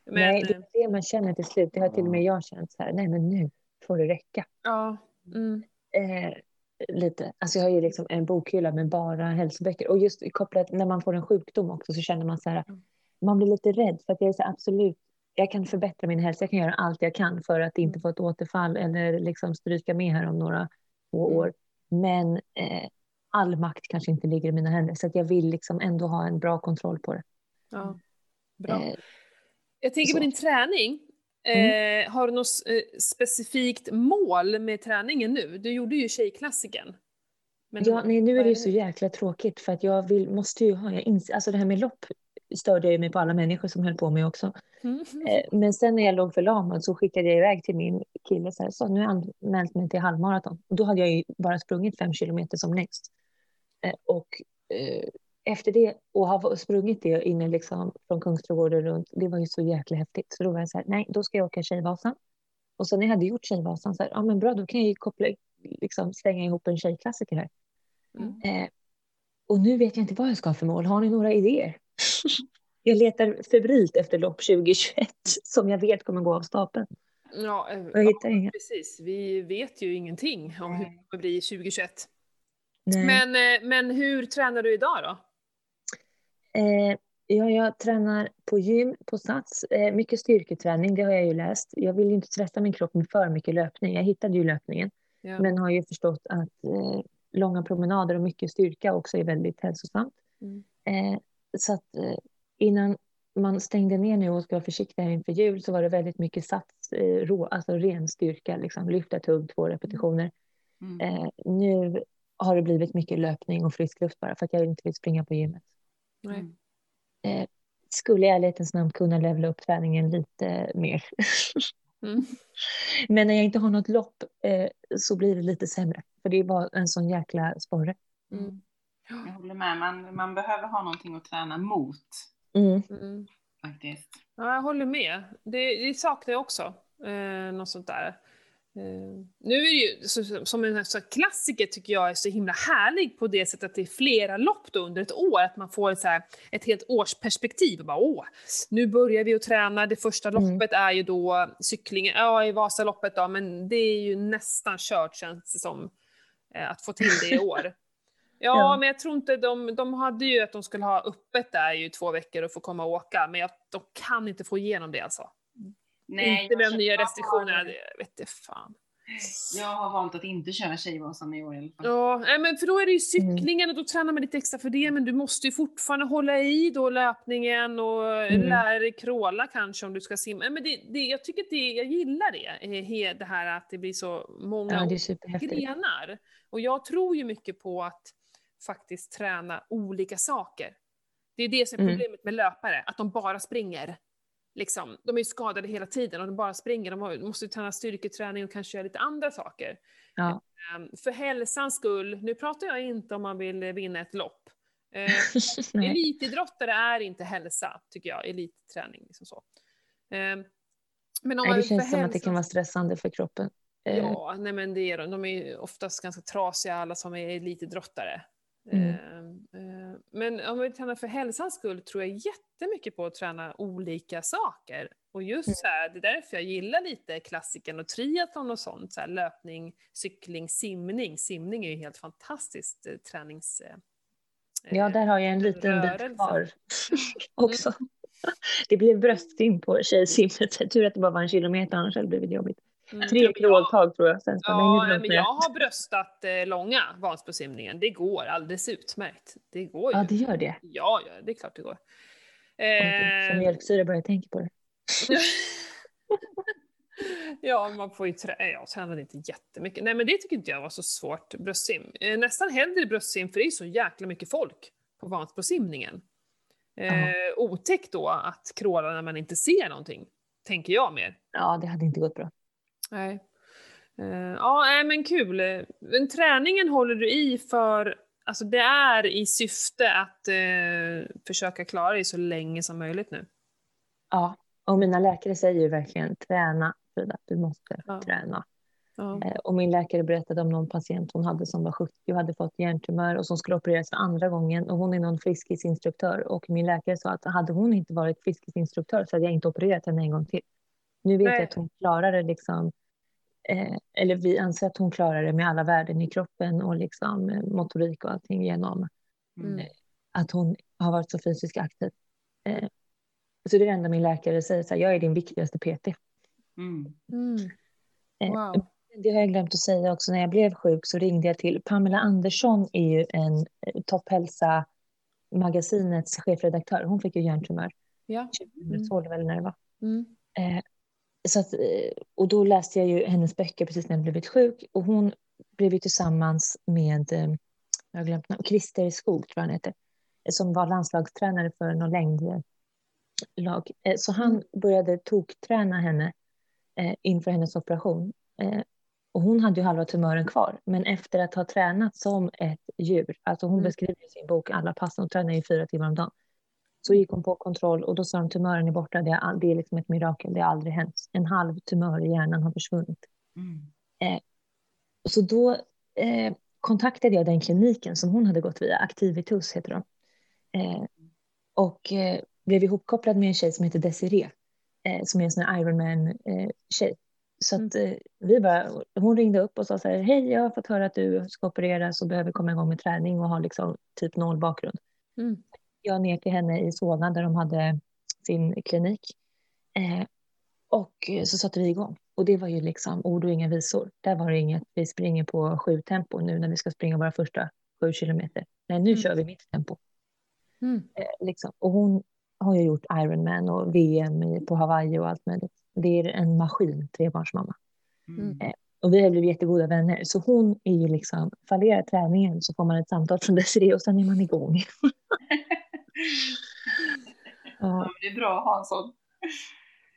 Men, nej, det eh, är det man känner till slut. Det har till och med jag känt så här, nej men nu får det räcka. ja. Mm. Eh, lite. Alltså jag har ju liksom en bokhylla med bara hälsoböcker. Och just kopplat när man får en sjukdom också så känner man så här, Mm. man blir lite rädd för att jag är så absolut, jag kan förbättra min hälsa, jag kan göra allt jag kan för att inte få ett återfall eller liksom stryka med här om några få Mm. år. Men eh, all makt kanske inte ligger i mina händer så att jag vill liksom ändå ha en bra kontroll på det. Ja. Bra. Eh, Jag tänker på så. din träning. Mm. Eh, har du något eh, specifikt mål med träningen nu? Du gjorde ju tjejklassiken. Men Ja, nej, nu är det ju så jäkla tråkigt för att jag vill, måste ju ha, jag inser, alltså det här med lopp störde jag ju mig på alla människor som höll på med också. Mm. Eh, Men sen när jag låg förlamad så skickade jag iväg till min kille så här, så nu har jag anmält mig till halvmaraton. Och då hade jag ju bara sprungit fem kilometer som längst. Eh, Och eh, efter det, och ha sprungit det inne liksom från Kungsträdgården runt, det var ju så jäkla häftigt. Så då var jag så här, nej, då ska jag åka Tjejvasan. Och sen när jag hade gjort Tjejvasan, så här, ja men bra, då kan jag ju koppla, liksom slänga ihop en tjejklassiker här. Mm. Eh, och nu vet jag inte vad jag ska ha för mål. Har ni några idéer? [laughs] jag letar febrilt efter lopp 2021 [laughs] som jag vet kommer gå av stapeln. Ja, eh, jag hittar inga. precis. Vi vet ju ingenting om hur det kommer bli 2021. Nej. Men, eh, men hur tränar du idag då? Eh, Ja, jag tränar på gym, på Sats. Eh, mycket styrketräning, det har jag ju läst. Jag vill ju inte stressa min kropp med för mycket löpning. Jag hittade ju löpningen. Ja. Men har ju förstått att eh, långa promenader och mycket styrka också är väldigt hälsosamt. Mm. Eh, så att eh, innan man stängde ner nu och ska vara försiktig här inför jul så var det väldigt mycket sats, rå, alltså ren styrka, liksom lyfta tungt, två repetitioner. Mm. Nu har det blivit mycket löpning och frisk luft bara för att jag inte vill springa på gymmet. Nej. Mm. Eh, skulle i ärlighetens namn kunna levela upp träningen lite mer. [laughs] Mm. Men när jag inte har något lopp eh, så blir det lite sämre. För det är bara en sån jäkla sporre. Mm. Jag håller med, man, man behöver ha någonting att träna mot Mm. Mm. faktiskt. Ja, jag håller med. Det, det saknar jag också. Eh, något sånt där. Eh, nu är det ju så, så- som en här klassiker tycker jag är så himla härlig på det sättet att det är flera lopp då under ett år. Att man får ett, så här, ett helt årsperspektiv. Och bara, Åh, nu börjar vi att träna. Det första Mm. loppet är ju då cyklingen, ja i Vasaloppet då, men det är ju nästan kört känns det som. eh, Att få till det i [laughs] år. Ja, Ja. men jag tror inte de, de hade ju att de skulle ha öppet där i två veckor och få komma och åka, men jag, de kan inte få igenom det alltså. Inte med de nya restriktionerna, det vet inte fan. Jag har valt att inte köra Tjejvasan i år i alla fall. Ja, nej, men för då är det ju Mm. cyklingen och då tränar man lite extra för det, men du måste ju fortfarande hålla i då löpningen och Mm. lära dig crawla kanske om du ska simma. Nej, Men det, det, jag tycker det, jag gillar det, eh, det här att det blir så många Ja, det är superhäftigt. grenar. Och jag tror ju mycket på att faktiskt träna olika saker. Det är det som är Mm. problemet med löpare, att de bara springer. Liksom, de är ju skadade hela tiden och de bara springer. De måste ju träna styrketräning och kanske göra lite andra saker. Ja. Ehm, för hälsans skull, nu pratar jag inte om man vill eh, vinna ett lopp. Eh, [laughs] Nej. elitidrottare är inte hälsa, tycker jag. Elitträning, liksom så. Ehm, men om Nej, man det känns som att det kan vara stressande för kroppen. Eh, Ja, nej men det är de. De är ju oftast ganska trasiga alla som är elitidrottare. Mm. Ehm, eh, Men om vi tränar för hälsans skull tror jag jättemycket på att träna olika saker. Och just Mm. så här, det är därför jag gillar lite klassiken och triathlon och sånt. Så här, löpning, cykling, simning. Simning är ju helt fantastiskt eh, tränings... eh, Ja, där har jag en liten bit rörelse. kvar [laughs] också. Det blev bröstsim på tjejsimmet. Tur att det bara var en kilometer, annars hade det blivit jobbigt. Mm. Tre kråltag tror jag. Sen Ja, nej, men jag har bröstat eh, långa Vansbrosimningen. Det går alldeles utmärkt. Det går ju. Ja, det gör det. Ja, ja, det är klart det går. Får Eh, mjölksyra bara jag tänker på det. [laughs] ja, man får ju trä- Jag tränade inte jättemycket. Nej, men det tycker inte jag var så svårt, bröstsim. Eh, nästan hellre bröstsim, för det är så jäkla mycket folk på Vansbrosimningen. Eh, otäckt då att kråla när man inte ser någonting, tänker jag mer. Ja, det hade inte gått bra. Nej. Eh, ja, men kul. Men träningen håller du i för, alltså det är i syfte att eh, försöka klara dig så länge som möjligt nu. Ja, och mina läkare säger ju verkligen träna Frida, du måste Ja. träna. Ja. Eh, Och min läkare berättade om någon patient hon hade som var 70 och hade fått hjärntumör och som skulle opereras för andra gången och hon är någon friskisinstruktör och min läkare sa att hade hon inte varit friskisinstruktör så hade jag inte opererat henne en gång till. Nu vet Nej. jag att hon klarar det liksom, eh, eller vi anser att hon klarar det med alla värden i kroppen och liksom eh, motorik och allting genom Mm. att hon har varit så fysiskt aktiv. Eh, så det är det enda min läkare säger, så här, jag är din viktigaste PT. Mm. Mm. Eh, Wow. Det har jag glömt att säga också. När jag blev sjuk så ringde jag till Pamela Andersson, är ju en eh, Topphälsa magasinets chefredaktör. Hon fick ju hjärntumör Ja. 2012 eller när det var. Mm. Eh, så att, eh, och då läste jag ju hennes böcker precis när jag blivit sjuk och hon blev ju tillsammans med, eh, jag har glömt namn, Christer Skog tror jag han heter, eh, som var landslagstränare för någon längdlag. Så han började tokträna henne inför hennes operation. Och hon hade ju halva tumören kvar, men efter att ha tränat som ett djur, alltså hon Mm. beskriver i sin bok alla pass, hon tränar ju fyra timmar om dagen, så gick hon på kontroll och då sa de tumören är borta, det är, all- det är liksom ett mirakel, det har aldrig hänt. En halv tumör i hjärnan har försvunnit. Mm. Så då eh, kontaktade jag den kliniken som hon hade gått via, Activitus heter de. Eh, och eh, blev ihopkopplad med en tjej som heter Desiree, eh, som är en sån här Ironman-tjej. så att eh, vi bara, hon ringde upp och sa så här, hej jag har fått höra att du ska opereras och behöver komma igång med träning och har liksom typ noll bakgrund. Mm. Jag ner till henne i Solna där de hade sin klinik. Eh, och så satte vi igång. Och det var ju liksom ord och inga visor. Där var det inget, vi springer på sju tempo nu när vi ska springa våra första sju kilometer. Nej, nu mm. kör vi mitt tempo. Mm. Eh, liksom. Och hon har ju gjort Ironman och VM på Hawaii och allt möjligt. Det är en maskin, trebarnsmamma. Mm. Eh, och vi har blivit jättegoda vänner. Så hon är ju liksom, fallerar träningen så får man ett samtal från Desirée och sen är man igång. [laughs] ja. Det är bra att ha en sån.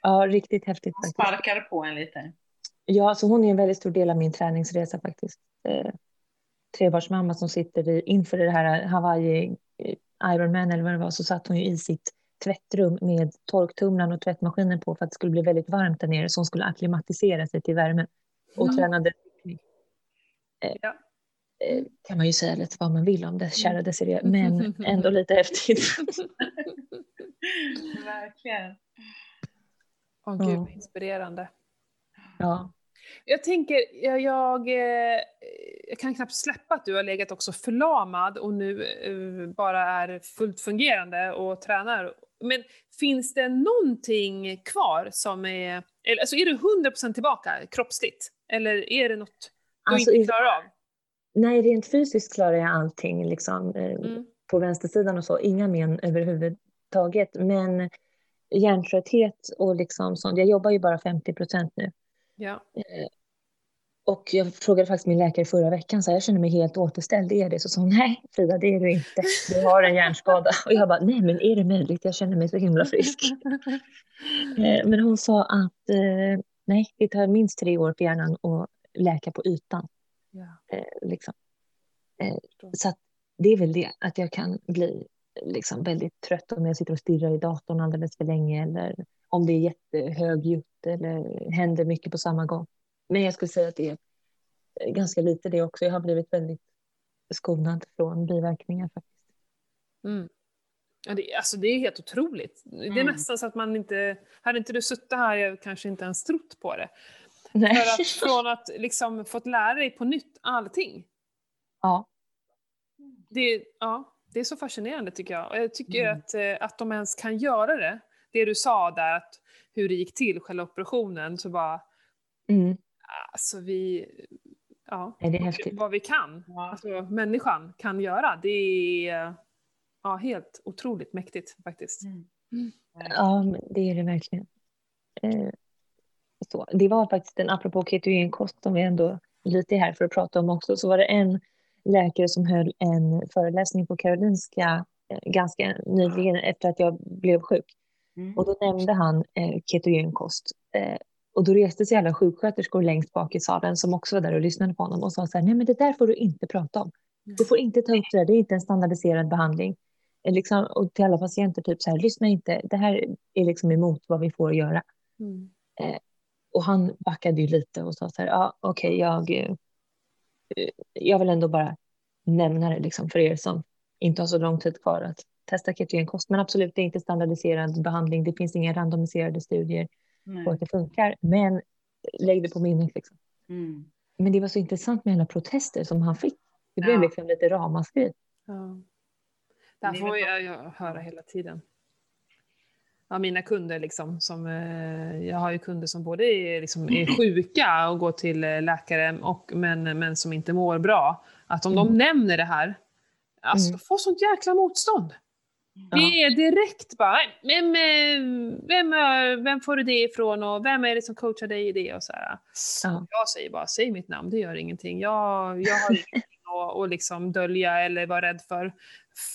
Ja, riktigt häftigt. Hon sparkar på en lite. Ja, så hon är en väldigt stor del av min träningsresa faktiskt. Eh, trebarnsmamma som sitter i, inför det här Hawaii eh, Ironman eller vad det var, så satt hon ju i sitt tvättrum med torktumlaren och tvättmaskinen på för att det skulle bli väldigt varmt där nere så hon skulle acklimatisera sig till värmen och mm. tränade. Eh, ja. Eh, kan man ju säga lite vad man vill om det, kära mm. Desirée, men ändå [laughs] lite häftigt. [laughs] Verkligen. Åh oh, gud, vad inspirerande. Ja. Jag tänker, jag, jag, eh, jag, kan knappt släppa att du har legat också förlamad och nu uh, bara är fullt fungerande och tränar. Men finns det någonting kvar som är, eller, alltså är du 100% tillbaka kroppsligt? Eller är det något du alltså, inte klarar av? Nej, rent fysiskt klarar jag allting liksom, eh, mm. på vänstersidan och så, inga men överhuvudtaget. Men hjärntrötthet och liksom sånt, jag jobbar ju bara 50% nu. Ja. Eh, och jag frågade faktiskt min läkare förra veckan, så här, jag känner mig helt återställd, är det? Så sa hon, nej Frida, det är du inte. Du har en hjärnskada. [laughs] Och jag bara, nej men är det möjligt? Jag känner mig så himla frisk. [laughs] Eh, men hon sa att nej, det tar minst tre år för hjärnan att läka på ytan. Ja. Liksom. Så det är väl det, att jag kan bli liksom väldigt trött om jag sitter och stirrar i datorn alldeles för länge eller om det är jättehögljutt eller händer mycket på samma gång. Men jag skulle säga att det är ganska lite det också. Jag har blivit väldigt skonad från biverkningar faktiskt. Mm. Ja, det, alltså det är helt otroligt. Mm. Det är mm. nästan så att man inte... Hade inte du suttit här jag kanske inte ens trott på det. Nej. För att, från att liksom fått lära dig på nytt allting. Ja. Det, ja, det är så fascinerande tycker jag. Och jag tycker mm. att, eh, att de ens kan göra det. Det du sa där, att hur det gick till, själva operationen, så bara... Mm. Alltså vi... Ja, är det är häftigt. vad vi kan, ja. alltså människan kan göra, det är ja, helt otroligt mäktigt faktiskt. Mm. Mm. Ja, det är det verkligen. Så. Det var faktiskt en, apropå ketogenkost som vi ändå lite är här för att prata om också, så var det en läkare som höll en föreläsning på Karolinska eh, ganska nyligen efter att jag blev sjuk. Mm. Och då nämnde han eh, ketogenkost. Eh, och då reste sig alla sjuksköterskor längst bak i salen som också var där och lyssnade på honom och sa så här, nej men det där får du inte prata om. Du får inte ta upp det, det är inte en standardiserad behandling. Eh, liksom, och till alla patienter, typ så här, lyssna inte, det här är liksom emot vad vi får göra. Mm. Eh, och han backade ju lite och sa så här, ja okej, okay, jag, eh, jag vill ändå bara nämna det liksom för er som inte har så lång tid kvar att testa ketogenkost. Men absolut, det är inte standardiserad behandling. Det finns inga randomiserade studier Nej. på att det funkar. Men lägg det på minnet. Liksom. Mm. Men det var så intressant med alla protester som han fick. Det blev ja. liksom lite ramaskri. Ja. Det får jag, jag höra hela tiden. Ja, mina kunder, liksom, som, eh, jag har ju kunder som både är, liksom, är sjuka och går till eh, läkare, och, men, men som inte mår bra. Att om mm. de nämner det här, alltså, mm. får sånt jäkla motstånd. Det är direkt bara, vem, vem, vem får du det ifrån och vem är det som coachar dig i det? Och så här. Ja. Jag säger bara, säg mitt namn, det gör ingenting. Jag, jag har [laughs] ingenting att liksom dölja eller vara rädd för.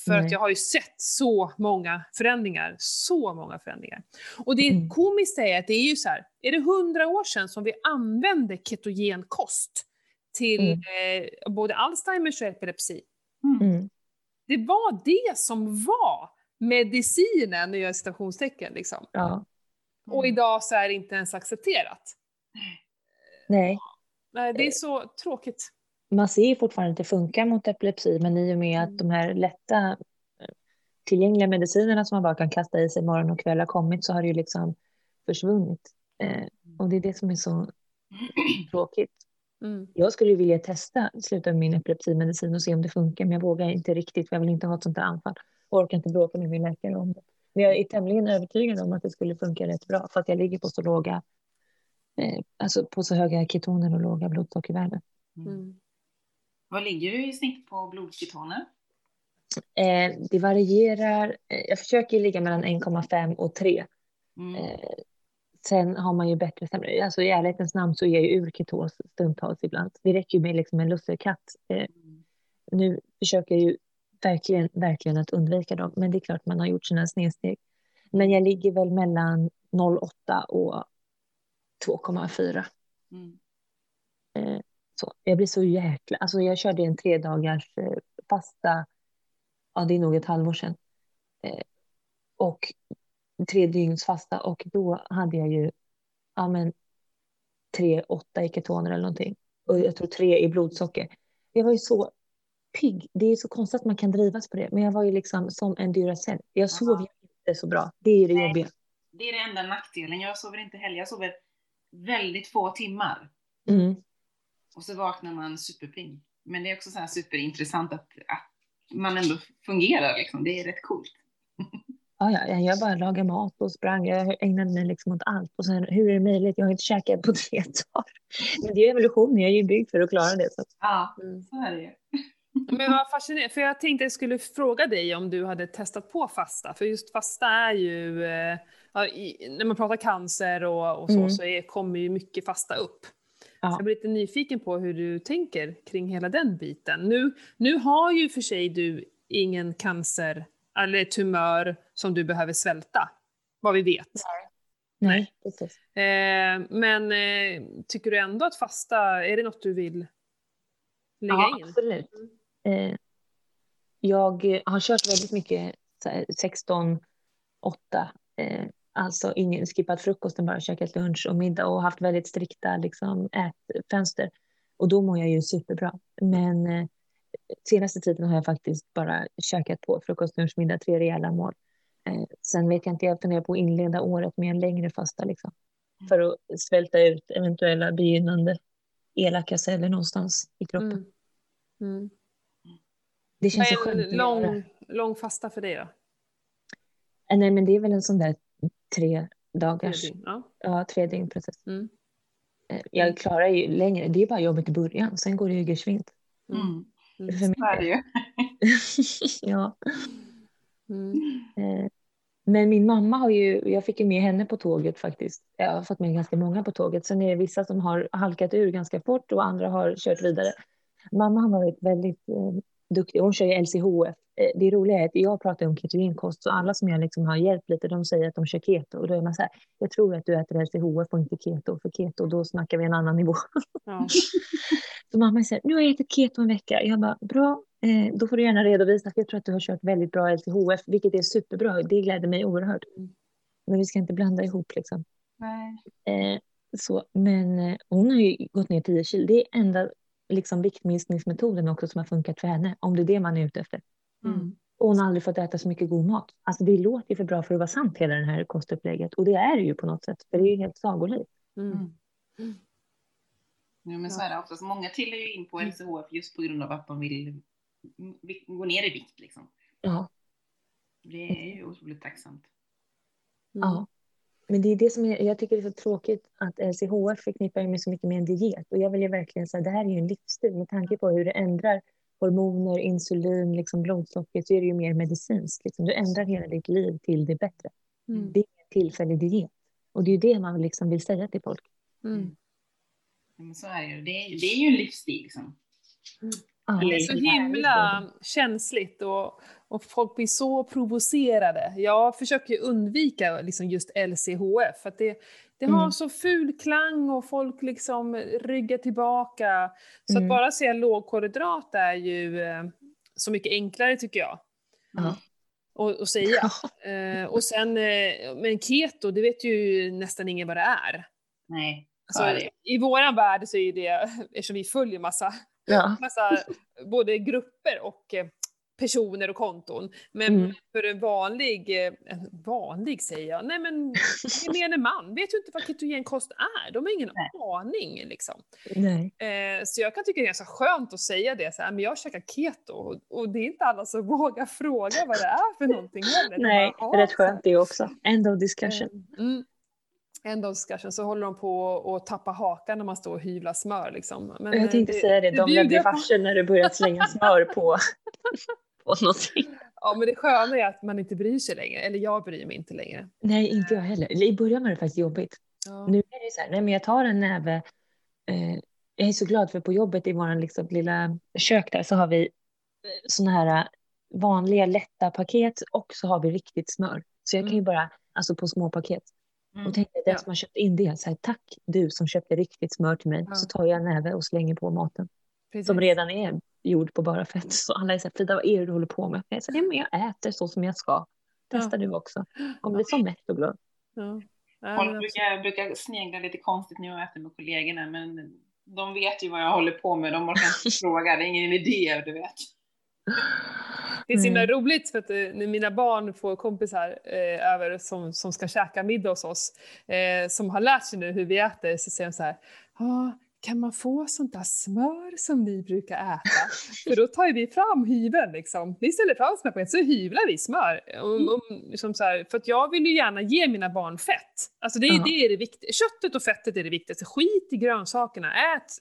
För Nej. att jag har ju sett så många förändringar. Så många förändringar. Och det mm. komiskt är att det är ju så här, är det hundra år sedan som vi använde ketogen kost till mm. eh, både Alzheimers och epilepsi? Mm. mm. Det var det som var medicinen, nu gör jag citationstecken. Liksom. Ja. Mm. Och idag så är det inte ens accepterat. Nej. Nej, det är så tråkigt. Man ser ju fortfarande att det funkar mot epilepsi, men i och med att mm. de här lätta tillgängliga medicinerna som man bara kan kasta i sig morgon och kväll har kommit så har det ju liksom försvunnit. Eh, och det är det som är så [clears throat] tråkigt. Mm. Jag skulle vilja testa sluta med min epilepsimedicin och se om det funkar, men jag vågar inte riktigt för jag vill inte ha ett sånt där anfall. och orkar inte bråka med min läkare om det. Men jag är tämligen övertygad om att det skulle funka rätt bra för att jag ligger på så låga, eh, alltså på så höga ketoner och låga blodsockervärden. Mm. Vad ligger du i snitt på blodketoner? Eh, det varierar. Eh, jag försöker ligga mellan 1,5 och 3. Mm. Eh, sen har man ju bättre sämre. Alltså i ärlighetens namn så är jag ur ketos stundtals ibland. Det räcker ju med liksom en lussekatt. Eh, Mm. nu försöker jag ju verkligen, verkligen att undvika dem. Men det är klart man har gjort sina snedsteg. Men jag ligger väl mellan 0,8 och 2,4. Mm. Så. Jag blir så jäkla... Alltså jag körde en tre dagars eh, fasta, ja det är nog ett halvår sedan. Eh, och tre dygns fasta och då hade jag ju ja, men, tre, åtta i ketoner eller någonting. Och jag tror tre i blodsocker. Jag var ju så pigg. Det är så konstigt att man kan drivas på det. Men jag var ju liksom som en Duracell. Jag sov Aha. ju inte så bra. Det är det Nej. jobbiga. Det är den enda nackdelen. Jag sover inte heller. Jag sover väldigt få timmar. Mm. Och så vaknar man superpigg. Men det är också så här superintressant att, att man ändå fungerar liksom. Det är rätt coolt. Ja, ja, jag bara lagade mat och sprang. Jag ägnade mig liksom åt allt. Och sen, hur är det möjligt? Jag har inte käkat på tre dagar. Men det är evolution. Jag är ju byggd för att klara det. Så. Ja, Mm. så är det ju. Men vad fascinerande, för jag tänkte jag skulle fråga dig om du hade testat på fasta, för just fasta är ju, eh, ja, i, när man pratar cancer och, och så, Mm. så är, kommer ju mycket fasta upp. Ja. Så jag blir lite nyfiken på hur du tänker kring hela den biten. Nu, nu har ju för sig du ingen cancer eller tumör som du behöver svälta, vad vi vet. Nej, precis. Eh, men eh, tycker du ändå att fasta, är det något du vill lägga Ja, in? absolut. Eh, jag har kört väldigt mycket så här, 16, 8. Alltså ingen skippat frukosten, bara käkat lunch och middag och haft väldigt strikta liksom, ätfönster. Och då mår jag ju superbra. Men eh, senaste tiden har jag faktiskt bara käkat på frukost, lunch, middag, tre rejäla mål. Eh, sen vet jag inte, jag funderar på att inleda året med en längre fasta liksom. För att svälta ut eventuella begynnande elaka celler någonstans i kroppen. Mm. Mm. Det känns Vad är en lång, lång fasta för dig då? Eh, Nej, men det är väl en sån där tre dagars, Tre dygn? Ja. ja, tre dygn precis. Mm. Eh, Jag klarar ju längre, det är bara jobbigt i början, sen går det ju geschwint. Mm. Mm. För Så är det mig. ju. [laughs] ja. Mm. eh, Men min mamma har ju, jag fick ju med henne på tåget faktiskt. Jag har fått med ganska många på tåget. Sen är det vissa som har halkat ur ganska fort och andra har kört vidare. Mamma har varit väldigt eh, duktig. Hon kör ju LCHF. Eh, det roliga är att jag pratar om ketogenkost så alla som jag liksom har hjälpt lite de säger att de kör keto. Och då är man så här, jag tror att du äter LCHF och inte keto. För keto, då snackar vi en annan nivå. Ja. [laughs] Så mamma säger, nu har jag ätit keto en vecka. Jag bara, bra, eh, då får du gärna redovisa. För jag tror att du har kört väldigt bra LCHF, vilket är superbra. Det gläder mig oerhört. Mm. Men vi ska inte blanda ihop liksom. Nej. Eh, så, men hon har ju gått ner 10 kilo. Det är enda liksom, viktminskningsmetoden också som har funkat för henne. Om det är det man är ute efter. Mm. Och hon har aldrig fått äta så mycket god mat. Alltså det låter ju för bra för att vara sant hela det här kostupplägget. Och det är det ju på något sätt. För det är ju helt sagolikt. Mm. Ja, men så är det oftast. Många trillar ju in på LCHF just på grund av att de vill vi- gå ner i vikt. Liksom. Ja. Det är ju otroligt tacksamt. Mm. Ja. Men det är det som är, jag tycker det är så tråkigt att LCHF förknippar med så mycket med en diet. Och jag vill ju verkligen säga det här är ju en livsstil. Med tanke på hur det ändrar hormoner, insulin, liksom blodsocker så är det ju mer medicinskt. Liksom. Du ändrar hela ditt liv till det bättre. Mm. Det är en tillfällig diet. Och det är ju det man liksom vill säga till folk. Mm. Ja, men så är det ju. Det är, det är ju en livsstil. Liksom. Det är så himla känsligt och, och folk blir så provocerade. Jag försöker undvika liksom just LCHF för att det, det har Mm. så ful klang och folk liksom ryggar tillbaka. Så Mm. att bara säga lågkolhydrat är ju eh, så mycket enklare tycker jag. Ja. Och, och säga. [laughs] Eh, och sen, eh, men keto, det vet ju nästan ingen vad det är. Nej, Alltså. I våran värld så är det, [laughs] eftersom vi följer massa Ja. massa både grupper och eh, personer och konton. Men Mm. för en vanlig, eh, en vanlig säger jag, nej men [laughs] gemene man vet ju inte vad ketogenkost är. De har ingen Nej. aning liksom. Eh, så jag kan tycka det är ganska skönt att säga det, så här, men jag käkar keto och, och det är inte alla som [laughs] vågar fråga vad det är för någonting heller. Nej, bara, rätt "Ah, skönt det också. End of discussion. Mm. End of discussion, så håller de på att tappa hakan när man står och hyvlar smör. Liksom. Men, Jag tänkte eh, säga det, de bli på. varse när du börjat slänga smör på, [laughs] på någonting. Ja, men det sköna är att man inte bryr sig längre, eller jag bryr mig inte längre. Nej, inte jag heller. I början var det faktiskt jobbigt. Ja. Nu är det så här, nej men jag tar en näve. Eh, jag är så glad för på jobbet i vår liksom, lilla kök där så har vi såna här eh, vanliga lätta paket och så har vi riktigt smör. Så jag kan ju Mm. bara, alltså på små paket. Mm. Och tänkte den Ja. som har köpt in det, så här, tack du som köpte riktigt smör till mig. Ja. Så tar jag en näve och slänger på maten. Precis. Som redan är gjord på bara fett. Så alla är så här, Frida vad är det du håller på med? Jag säger, nej men jag äter så som jag ska. Testa du också. Kommer bli så mätt och glad. Ja. Ja, Folk brukar, brukar snegla lite konstigt när jag äter med kollegorna, men de vet ju vad jag håller på med. De orkar inte [laughs] fråga, det är ingen idé, du vet. Det är så himla Mm. roligt för att eh, när mina barn får kompisar eh, över som, som ska käka middag hos oss, eh, som har lärt sig nu hur vi äter, så säger de så här, ah, kan man få sånt där smör som ni brukar äta? [laughs] för då tar vi fram hyveln liksom. Vi ställer fram smörpaket så hyvlar vi smör. Om, om, liksom så här, för att jag vill ju gärna ge mina barn fett. Alltså det, är- Ja. det är det viktiga. Köttet och fettet är det viktigaste. Skit i grönsakerna. Ät,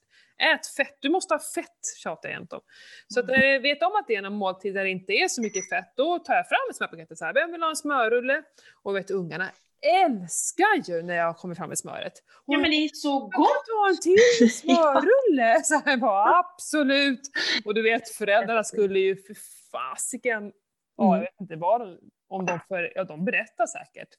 ät fett. Du måste ha fett, tjatar jag inte om. Så att när jag vet om att det är en måltid där det inte är så mycket fett, då tar jag fram ett smörpaket så här. Vem vill ha en smörrulle? Och vet ungarna älskar ju när jag kommer fram med smöret. Och Ja, men det är så jag gott! ta en till [laughs] smörrulle! Så här bara, absolut! Och du vet, föräldrarna skulle ju för fasiken, ja, jag Mm. vet inte vad om de, för, ja de berättar säkert.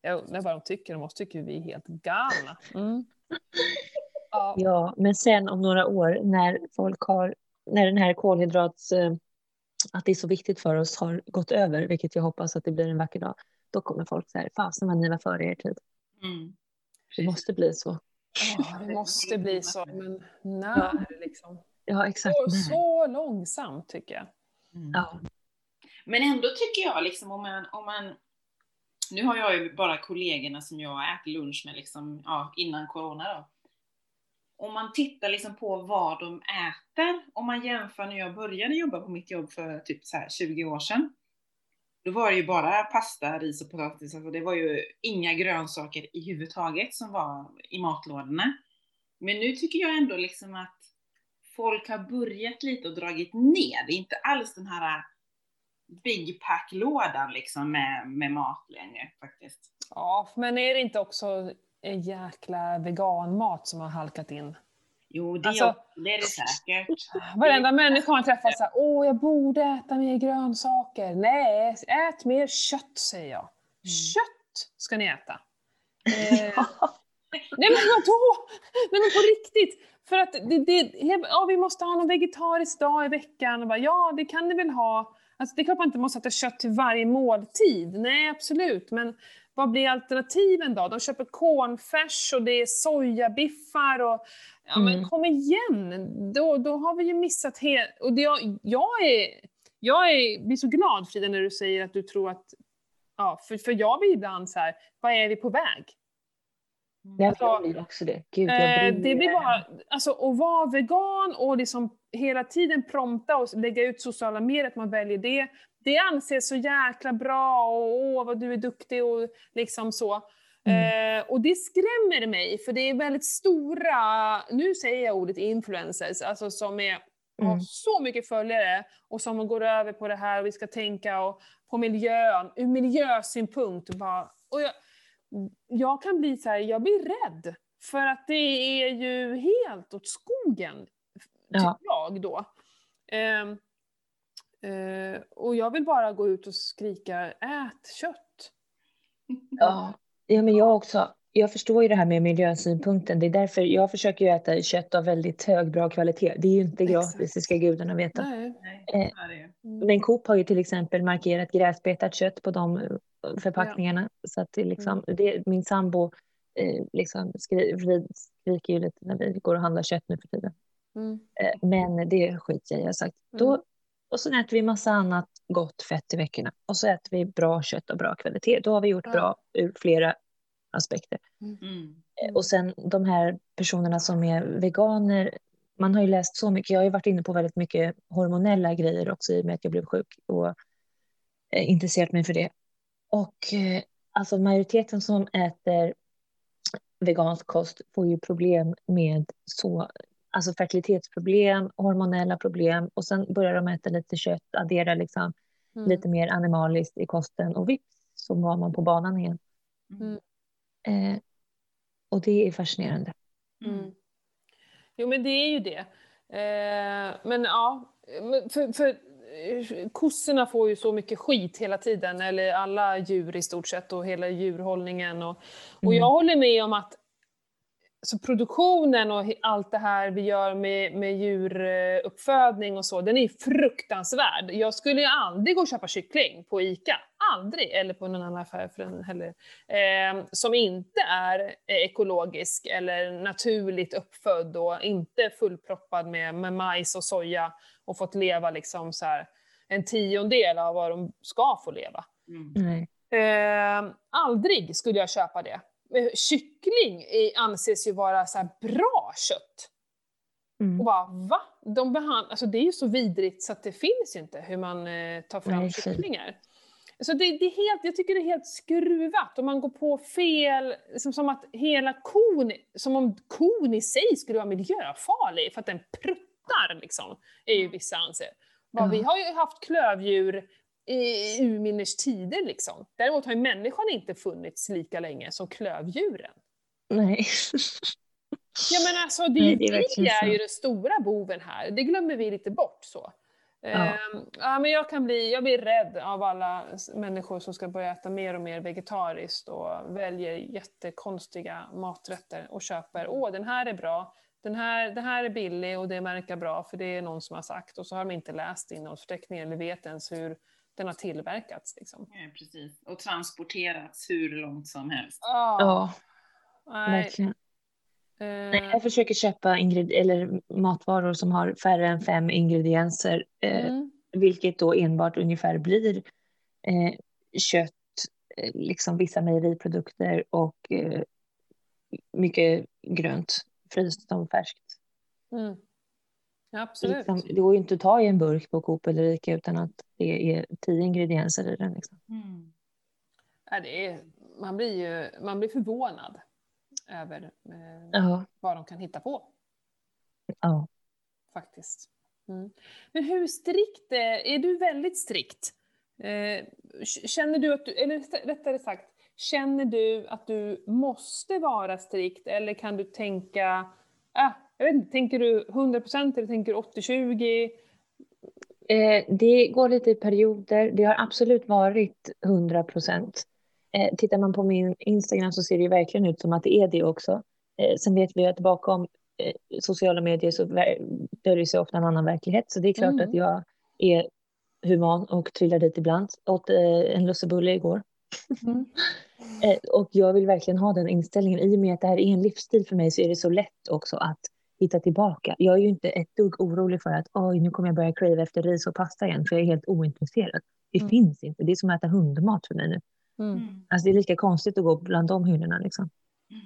Jag undrar vad de tycker, de måste tycka vi är helt galna. Mm. [laughs] Ja. Ja, men sen om några år när folk har, när den här kolhydrats, eh, att det är så viktigt för oss har gått över, vilket jag hoppas att det blir en vacker dag, då kommer folk säga, fasen vad ni var före er tid. Mm. Det måste bli så. Ja, det måste bli så, men när liksom? Ja, exakt. Så, så långsamt tycker jag. Mm. Ja. Men ändå tycker jag liksom om man, om man nu har jag ju bara kollegorna som jag äter lunch med liksom, ja, innan corona då. Om man tittar liksom på vad de äter, om man jämför när jag började jobba på mitt jobb för typ så här 20 år sedan. Då var det ju bara pasta, ris och potatis, alltså det var ju inga grönsaker i huvud taget som var i matlådorna. Men nu tycker jag ändå liksom att folk har börjat lite och dragit ner. Det är inte alls den här Big Pack-lådan liksom med, med mat längre faktiskt. Ja, men är det inte också en jäkla veganmat som har halkat in? Jo, det, Alltså- är, det är det säkert. Varenda människa man träffar säger åh jag borde äta mer grönsaker. Nej, ät mer kött säger jag. Kött ska ni äta. [laughs] Eh, nej men vadå? Nej men på riktigt. För att det, det, ja, vi måste ha någon vegetarisk dag i veckan. Och bara, ja, det kan ni väl ha. Alltså, det är klart man inte måste äta kött till varje måltid. Nej, absolut. Men vad blir alternativen då? De köper cornfärs och det är sojabiffar och Ja men Mm. kom igen, då, då har vi ju missat helt... Och det, jag, jag, är, jag är, blir så glad Frida när du säger att du tror att... Ja, för, för jag blir ibland så här, vad är vi på väg? Ja, jag blir också det. Gud, Eh, det blir bara, alltså att vara vegan och liksom hela tiden prompta och lägga ut sociala medier, att man väljer det. Det anses så jäkla bra och åh vad du är duktig och liksom så. Eh, och det skrämmer mig för det är väldigt stora, nu säger jag ordet influencers, alltså som är, har Mm. så mycket följare och som går över på det här och vi ska tänka och, på miljön, ur miljösynpunkt. Och bara, och jag, jag kan bli så här, jag blir rädd. För att det är ju helt åt skogen, tycker Ja. jag då. Ehm, eh, och jag vill bara gå ut och skrika, ät kött. Ja. ja, men jag också. Jag förstår ju det här med miljösynpunkten. Det är därför jag försöker ju äta kött av väldigt hög, bra kvalitet. Det är ju inte gratis, Exakt. det ska gudarna veta. Nej. Eh, ju. Men Coop har ju till exempel markerat gräsbetat kött på de eh, förpackningarna. Så att det liksom, det, min sambo eh, liksom skri, skriker ju lite när vi går och handlar kött nu för tiden. Mm. Eh, men det skiter jag i. Jag har sagt, då Och så äter vi massa annat gott fett i veckorna. Och så äter vi bra kött och bra kvalitet. Då har vi gjort bra ur flera aspekter. Mm. Eh, Och sen de här personerna som är veganer, man har ju läst så mycket, jag har ju varit inne på väldigt mycket hormonella grejer också i och med att jag blev sjuk och eh, intresserat mig för det. Och eh, alltså majoriteten som äter vegansk kost får ju problem med så, alltså fertilitetsproblem, hormonella problem och sen börjar de äta lite kött, addera liksom Mm. lite mer animaliskt i kosten och vips så var man på banan igen. Mm. Eh, och det är fascinerande. Mm. Jo, men det är ju det. Eh, men ja, för, för eh, kossorna får ju så mycket skit hela tiden, eller alla djur i stort sett och hela djurhållningen. Och, och Mm. jag håller med om att så produktionen och allt det här vi gör med, med djuruppfödning och så, den är fruktansvärd. Jag skulle ju aldrig gå och köpa kyckling på ICA. Aldrig! Eller på någon annan affär för den heller. Eh, som inte är ekologisk eller naturligt uppfödd och inte fullproppad med, med majs och soja och fått leva liksom så här en tiondel av vad de ska få leva. Mm. Nej. Eh, aldrig skulle jag köpa det. Kyckling anses ju vara så här bra kött. Mm. Och bara va? De behand- alltså det är ju så vidrigt så att det finns ju inte hur man eh, tar fram Nej, kycklingar. Så det, det är helt, jag tycker det är helt skruvat och man går på fel, liksom som att hela kon, som om kon i sig skulle vara miljöfarlig för att den pruttar liksom, är ju vissa anser. Ja. Vi har ju haft klövdjur i urminnes tider liksom. Däremot har ju människan inte funnits lika länge som klövdjuren. Nej. Ja men alltså det, Nej, är det är vi är ju den stora boven här. Det glömmer vi lite bort så. Ja. Ehm, ja, men jag kan bli, jag blir rädd av alla människor som ska börja äta mer och mer vegetariskt och väljer jättekonstiga maträtter och köper, åh den här är bra, den här, den här är billig och det verkar bra för det är någon som har sagt och så har de inte läst innehållsförteckningen eller vet ens hur den har tillverkats. Liksom. Ja, precis. Och transporterats hur långt som helst. Ja, verkligen. eh, Nej, jag försöker köpa ingred- eller matvaror som har färre än fem ingredienser, eh, mm, vilket då enbart ungefär blir eh, kött, eh, liksom vissa mejeriprodukter och eh, mycket grönt, fryst som färskt. mm. Absolut. Liksom, det går ju inte att ta i en burk på Coop eller Ica utan att det är tio ingredienser i den. Liksom. Mm. Ja, det är, man, blir ju, man blir förvånad över eh, vad de kan hitta på, ja. faktiskt. Mm. Men hur strikt är, är du väldigt strikt? Eh, känner du att du, eller rättare sagt, känner du att du måste vara strikt eller kan du tänka, ah, jag vet inte, tänker du 100% eller tänker du 80-20? Eh, det går lite i perioder. Det har absolut varit 100 procent. Eh, tittar man på min Instagram så ser det verkligen ut som att det är det också. Eh, sen vet vi att bakom eh, sociala medier så döljer sig ofta en annan verklighet. Så det är klart Mm. att jag är human och trillar dit ibland. Åt eh, en lussebulle igår. Mm. Eh, och jag vill verkligen ha den inställningen. I och med att det här är en livsstil för mig så är det så lätt också att hitta tillbaka. Jag är ju inte ett dugg orolig för att oj, nu kommer jag börja crave efter ris och pasta igen, för jag är helt ointresserad. Det Mm. finns inte. Det är som att äta hundmat för mig nu. Mm. Mm. Alltså det är lika konstigt att gå bland de hyllorna liksom.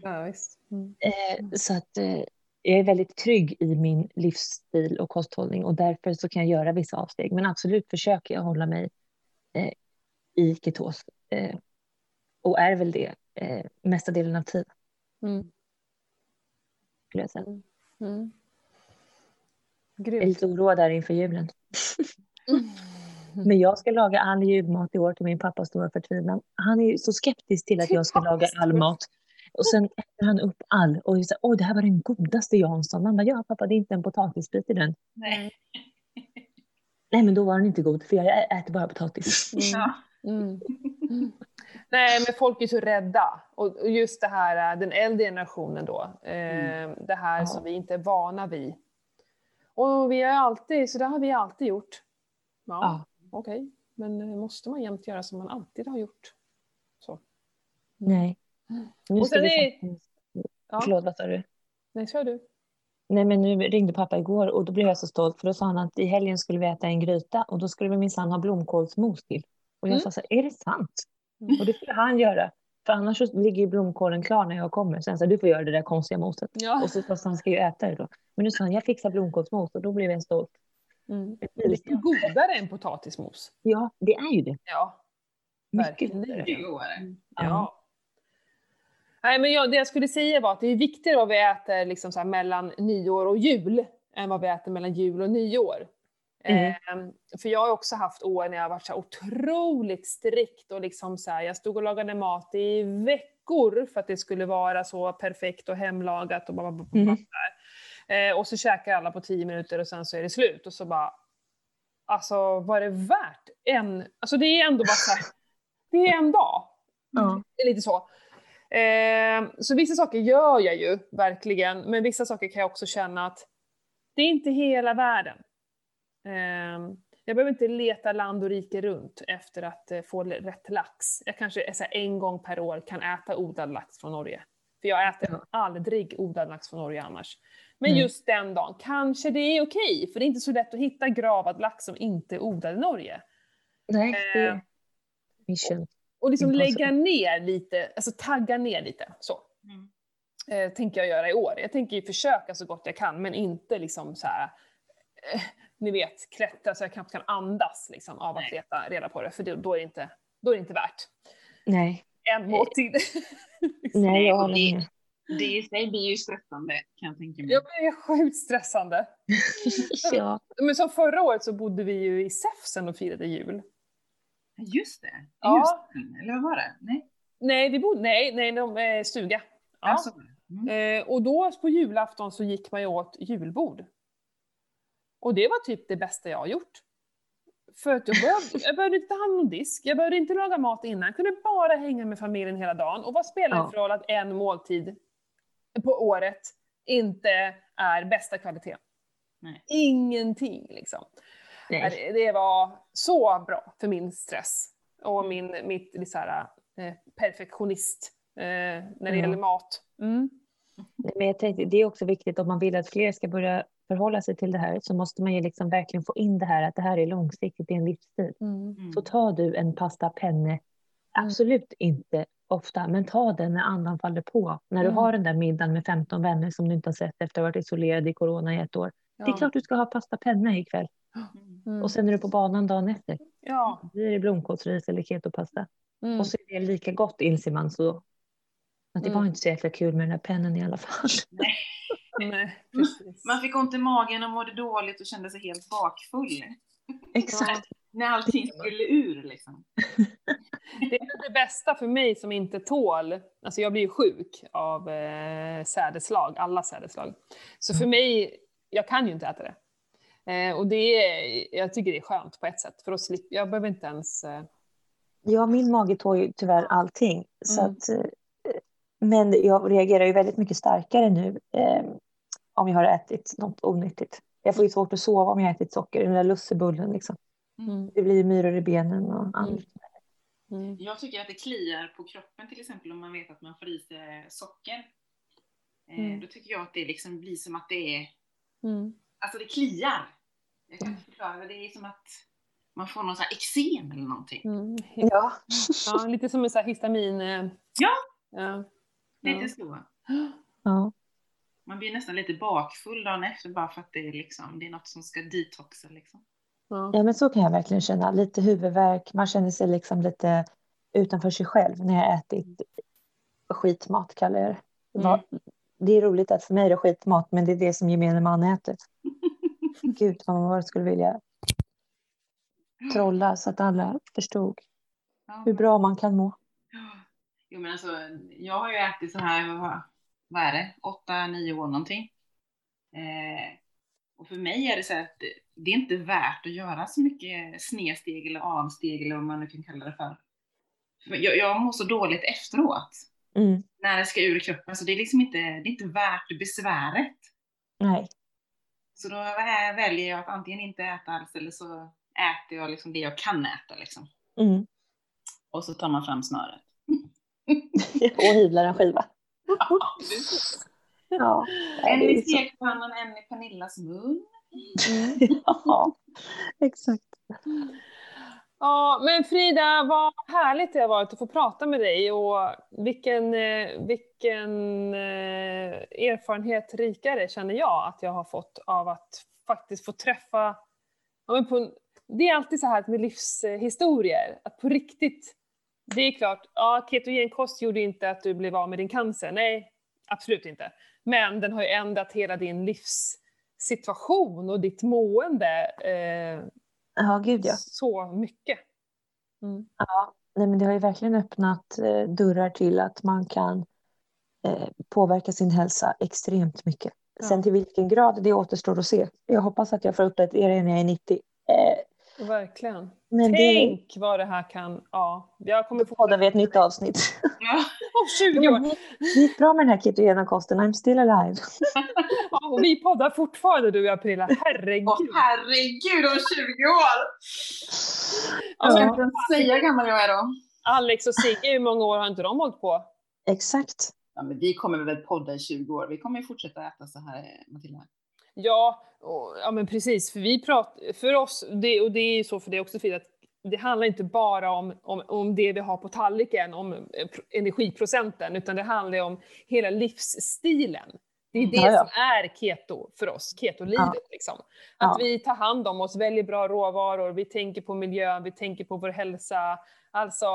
Ja, visst. Mm. Eh, så att eh, jag är väldigt trygg i min livsstil och kosthållning och därför så kan jag göra vissa avsteg. Men absolut försöker jag hålla mig eh, i ketos. Och är väl det eh, mesta delen av tiden, Mm. skulle jag säga. Mm. Jag är lite oroad där inför julen. Mm. [laughs] Men jag ska laga all julmat i år till min pappas stora förtvivlan. Han är så skeptisk till att jag ska laga all mat. Och sen äter han upp all och säger oj det här var den godaste Jansson. Man bara, ja pappa det är inte en potatisbit i den. Nej. Nej men då var den inte god för jag äter bara potatis. Mm. Ja. Mm. [laughs] Mm. Nej, men folk är så rädda. Och och just det här, äh, den äldre generationen då, eh, det här Ja. som vi inte är vana vid. Och vi har alltid, så det har vi alltid gjort. Ja, Ja. okej. Men eh, måste man jämt göra som man alltid har gjort? Så. Nej. Nu Och sen vi är- faktiskt... Ja. Förlåt vad sa du? Nej, kör du. Nej, men nu ringde pappa igår och då blev jag så stolt för då sa han att i helgen skulle vi äta en gryta och då skulle vi minsann ha blomkålsmos till. Och jag Mm. sa så här, är det sant? Mm. Och det skulle han göra. För annars så ligger ju blomkålen klar när jag kommer. Sen sa du får göra det där konstiga moset. Ja. Och så fast han ska ju äta det då. Men nu sa han, jag fixar blomkålsmos och då blev jag stolt. Mm. Det är lite godare än potatismos. Ja, det är ju det. Ja. Mycket godare. Det är godare. Ja. Nej, men jag, det jag skulle säga var att det är viktigare vad vi äter liksom så här mellan nyår och jul än vad vi äter mellan jul och nyår. Mm. Ehm, för jag har också haft år när jag varit så otroligt strikt och liksom så här, jag stod och lagade mat i veckor för att det skulle vara så perfekt och hemlagat och bara, bara, bara, Mm. Eh, och så käkar alla på tio minuter och sen så är det slut och så bara Alltså var det värt en, alltså det är ändå bara så här, det är en dag. Ja. Det är lite så. Eh, så vissa saker gör jag ju verkligen, men vissa saker kan jag också känna att det är inte hela världen. Eh, jag behöver inte leta land och rike runt efter att eh, få rätt lax. Jag kanske en gång per år kan äta odlad lax från Norge. För jag äter Ja. aldrig odlad lax från Norge annars. Men Nej. just den dagen kanske det är okej, för det är inte så lätt att hitta gravad lax som inte är odlad i Norge. Nej, det Eh, är mission. Och liksom lägga ner lite, alltså tagga ner lite. Så Mm. eh, tänker jag göra i år. Jag tänker ju försöka så gott jag kan, men inte liksom så här, eh, ni vet, klättra så jag knappt kan andas liksom, av att leta reda på det, för det, då, är det inte, då är det inte värt Nej, en måltid. [laughs] liksom. nej jag håller det- med. Det i sig blir ju stressande kan jag tänka mig. Jag blir sjukt stressande. [laughs] ja. Men som förra året så bodde vi ju i Säfsen och firade jul. Just det. Ja. Just det. Eller vad var det? Nej. Nej, vi bodde, nej, nej, de, eh, stuga. Ja. Alltså, mm. Eh, och då på julafton så gick man ju åt julbord. Och det var typ det bästa jag har gjort. För att jag behövde, [laughs] jag behövde inte ta hand om disk, jag behövde inte laga mat innan, jag kunde bara hänga med familjen hela dagen. Och vad spelar det Ja. för roll att en måltid på året inte är bästa kvalitet? Nej. Ingenting liksom. Nej. Det, det var så bra för min stress och min, mitt så här, eh, perfektionist eh, när det Ja. gäller mat. Mm. Men jag tänkte, det är också viktigt om man vill att fler ska börja förhålla sig till det här så måste man ju liksom verkligen få in det här att det här är långsiktigt, det är en livsstil. Mm. Så tar du en pasta penne, absolut inte ofta, men ta den när andan faller på. När du Mm. har den där middagen med 15 vänner som du inte har sett efter att ha varit isolerad i corona i ett år. Det är Ja. klart du ska ha pasta penne ikväll. Mm. Mm. Och sen är du på banan dagen efter. Ja. Då blir det blomkålsris eller ketopasta. Mm. Och så är det lika gott inser man så. Att det Mm. var inte så jäkla kul med den där pennen i alla fall. Nej, precis. Man fick ont i magen och mådde dåligt och kände sig helt bakfull. Exakt. När allting skulle ur liksom. Det är det bästa för mig som inte tål, alltså jag blir ju sjuk av eh, sädeslag, alla sädeslag. Så för mig, jag kan ju inte äta det. Eh, och det är, jag tycker det är skönt på ett sätt, för då slipper, jag behöver inte ens... Eh, Ja, min mage tål ju tyvärr allting. Så Mm. att, eh, men jag reagerar ju väldigt mycket starkare nu eh, om jag har ätit något onyttigt. Jag får ju svårt att sova om jag har ätit socker, den där lussebullen liksom. mm, Det blir ju myror i benen och annat. mm, Jag tycker att det kliar på kroppen till exempel om man vet att man får i sig socker. Eh, Mm. Då tycker jag att det liksom blir som att det är, mm. alltså det kliar. Jag kan inte förklara, det är som att man får någon sån här eksem eller någonting. Mm. Ja. Ja, lite som en sån här histamin... Eh, Ja. ja. Lite Ja. så. ja. Man blir nästan lite bakfull dagen efter bara för att det är, liksom, det är något som ska detoxa. Liksom. Ja. ja, men så kan jag verkligen känna. Lite huvudvärk, man känner sig liksom lite utanför sig själv när jag ätit skitmat, kallar jag det. Mm. Det är roligt att för mig är det skitmat, men det är det som gemene man äter. [laughs] Gud vad man skulle vilja trolla så att alla förstod Ja. hur bra man kan må. Jo men alltså, jag har ju ätit så här, vad, är det, åtta, nio år någonting. Eh, och för mig är det så att det- är inte värt att göra så mycket snedsteg eller avsteg eller vad man nu kan kalla det för. för jag, jag mår så dåligt efteråt. Mm. När det ska ur kroppen, så det är liksom inte, det är inte värt besväret. Nej. Så då vä- väljer jag att antingen inte äta alls eller så äter jag liksom det jag kan äta liksom. Mm. Och så tar man fram snöret. [laughs] Och hyvlar en skiva. Ja, En i stekpannan, en i Pernillas mun. ja, exakt. Ja, men Frida, vad härligt det har varit att få prata med dig och vilken, eh, vilken eh, erfarenhet rikare känner jag att jag har fått av att faktiskt få träffa, ja, men på, det är alltid så här med livshistorier, att på riktigt, det är klart, ja, ketogenkost gjorde inte att du blev av med din cancer, nej, absolut inte. Men den har ju ändrat hela din livssituation och ditt mående eh, Ja, gud ja. så mycket. Mm. Ja, nej, men det har ju verkligen öppnat eh, dörrar till att man kan eh, påverka sin hälsa extremt mycket. Sen Ja. till vilken grad, det återstår att se. Jag hoppas att jag får uppdatera er när jag är 90. Verkligen. men det Tänk vad det här kan... Ja, jag kommer få... poddar vi ett nytt avsnitt. Ja. [laughs] Om 20 Jo, år! Det gick bra med den här ketogena kosten, I'm still alive. [laughs] Ja, och vi poddar fortfarande du och jag Pernilla, herregud! Åh herregud, om 20 år! Jag Alltså, ska inte ens säga hur gammal jag är då. Alex och Sigge, hur många år har inte de hållit på? Exakt. Ja, men vi kommer väl podda i 20 år. Vi kommer ju fortsätta äta så här, Matilda. Ja, och, ja men precis, för vi pratar, för oss, det, och det är ju så för det också Frida, att det handlar inte bara om, om, om det vi har på tallriken, om eh, pr- energiprocenten, utan det handlar om hela livsstilen. Det är det Ja, ja. som är keto för oss, ketolivet Ja. liksom. Att Ja. vi tar hand om oss, väljer bra råvaror, vi tänker på miljön, vi tänker på vår hälsa. Alltså,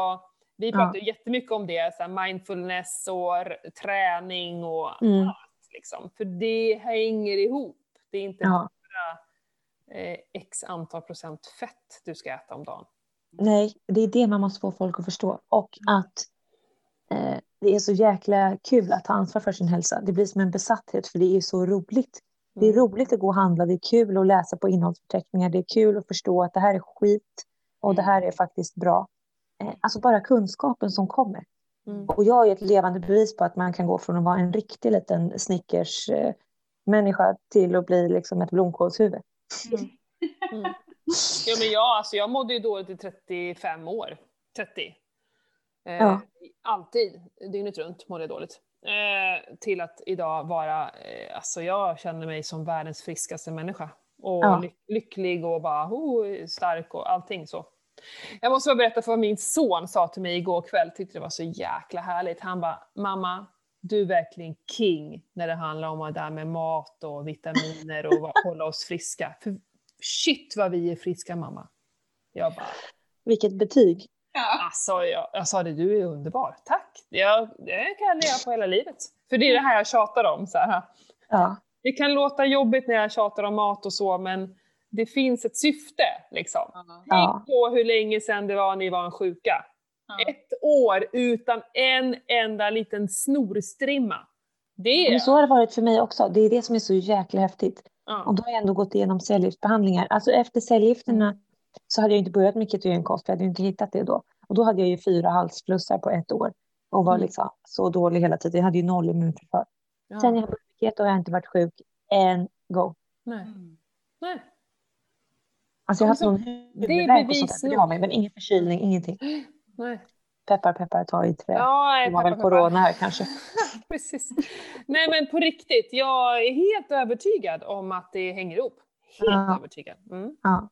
vi Ja. pratar ju jättemycket om det, så mindfulness och träning och Mm. allt liksom. För det hänger ihop. Det är inte Ja. bara eh, x antal procent fett du ska äta om dagen. Nej, det är det man måste få folk att förstå. Och att eh, det är så jäkla kul att ta ansvar för sin hälsa. Det blir som en besatthet för det är så roligt. Det är Mm. roligt att gå och handla, det är kul att läsa på innehållsförteckningar, det är kul att förstå att det här är skit och det här är faktiskt bra. Eh, alltså bara kunskapen som kommer. Mm. Och jag är ett levande bevis på att man kan gå från att vara en riktig liten Snickers eh, människa till att bli liksom ett blomkålshuvud. Mm. [laughs] Ja, men jag, alltså, jag mådde ju dåligt i 35 år. 30. Eh, Ja. Alltid, dygnet runt mådde jag dåligt. Eh, till att idag vara, eh, alltså jag känner mig som världens friskaste människa. Och Ja. ly- lycklig och bara oh, stark och allting så. Jag måste bara berätta för vad min son sa till mig igår kväll, tyckte det var så jäkla härligt. Han bara, mamma, du är verkligen king när det handlar om det där med mat och vitaminer och hålla oss friska. För shit vad vi är friska mamma. Jag bara, Vilket betyg. Ja. alltså jag, jag sa det, du är underbar, tack. Jag, det kan jag leva på hela livet. För det är det här jag tjatar om. Så här. Ja, Det kan låta jobbigt när jag tjatar om mat och så, men det finns ett syfte liksom. Ja. Tänk på hur länge sedan det var ni var en sjuka. Ja. Ett år utan en enda liten snorstrimma. Det men är... så har det varit för mig också. Det är det som är så jäkla häftigt. Och Ja. då har jag ändå gått igenom cellgiftsbehandlingar. Alltså efter cellgifterna så hade jag inte börjat med ketogenkost, för jag hade inte hittat det då. Och då hade jag ju fyra halsflussar på ett år och var Mm. liksom så dålig hela tiden. Jag hade ju noll immunförsvar. Ja. Sen jag började med keto har jag inte varit sjuk en gång. Nej. Mm. Nej. Alltså jag har haft Alltså, någon det är huvudvärk och bevis sånt där, det har mig, men ingen förkylning, ingenting. [gasps] Nej. Peppar, peppar, ta i trä. Ja, nej, det var väl peppar, peppar. corona här kanske. [laughs] Precis. Nej men på riktigt, jag är helt övertygad om att det hänger ihop. Helt Ja. övertygad. Mm. Ja.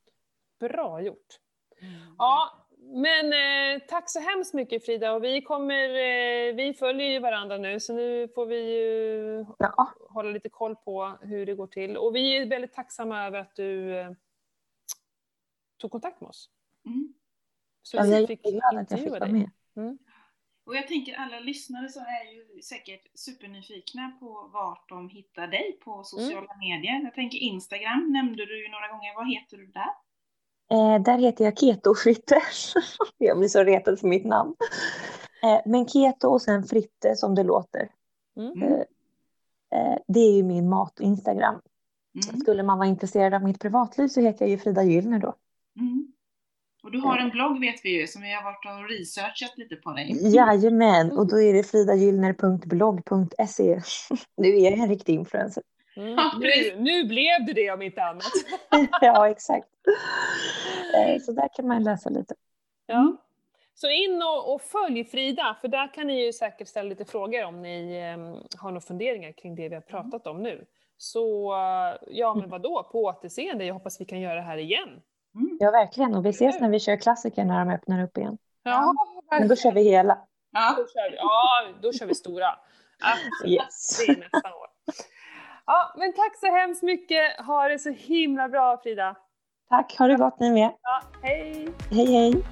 Bra gjort. Mm. Ja, men eh, tack så hemskt mycket Frida och vi kommer, eh, vi följer ju varandra nu så nu får vi ju Ja. hålla lite koll på hur det går till och vi är väldigt tacksamma över att du eh, tog kontakt med oss. Mm. Så Ja, jag är vi fick jätteglad att jag fick intervjua vara dig. med. Och jag tänker alla lyssnare så är ju säkert supernyfikna på vart de hittar dig på sociala medier. Jag tänker Instagram nämnde du ju några gånger. Vad heter du där? Eh, där heter jag Keto Fritte. [laughs] jag blir så retad för mitt namn. Eh, men Keto och sen Fritte som det låter. Mm. Eh, eh, det är ju min mat-Instagram. Mm. Skulle man vara intresserad av mitt privatliv så heter jag ju Frida Gyllner då. Mm. Och du har en blogg vet vi ju som vi har varit och researchat lite på dig. [laughs] Jajamän, och då är det fridagyllner.blogg.se. [laughs] nu är jag en riktig influencer. Mm. Ja, Nu, nu blev det det om inte annat. [laughs] ja, exakt. Eh, så där kan man läsa lite. Ja. Så in och, och följ Frida, för där kan ni ju säkert ställa lite frågor om ni eh, har några funderingar kring det vi har pratat om nu. Så ja, men vadå, på återseende. Jag hoppas vi kan göra det här igen. Mm. Ja, verkligen. Och vi ses när vi kör klassiker när de öppnar upp igen. Ja, Men då kör vi hela. Ja. Då kör vi, ja, då kör vi stora. Absolut. Yes. Det är nästa år. Ja, men tack så hemskt mycket. Ha det så himla bra Frida. Tack, ha det gott ni med. Ja, hej! Hej hej!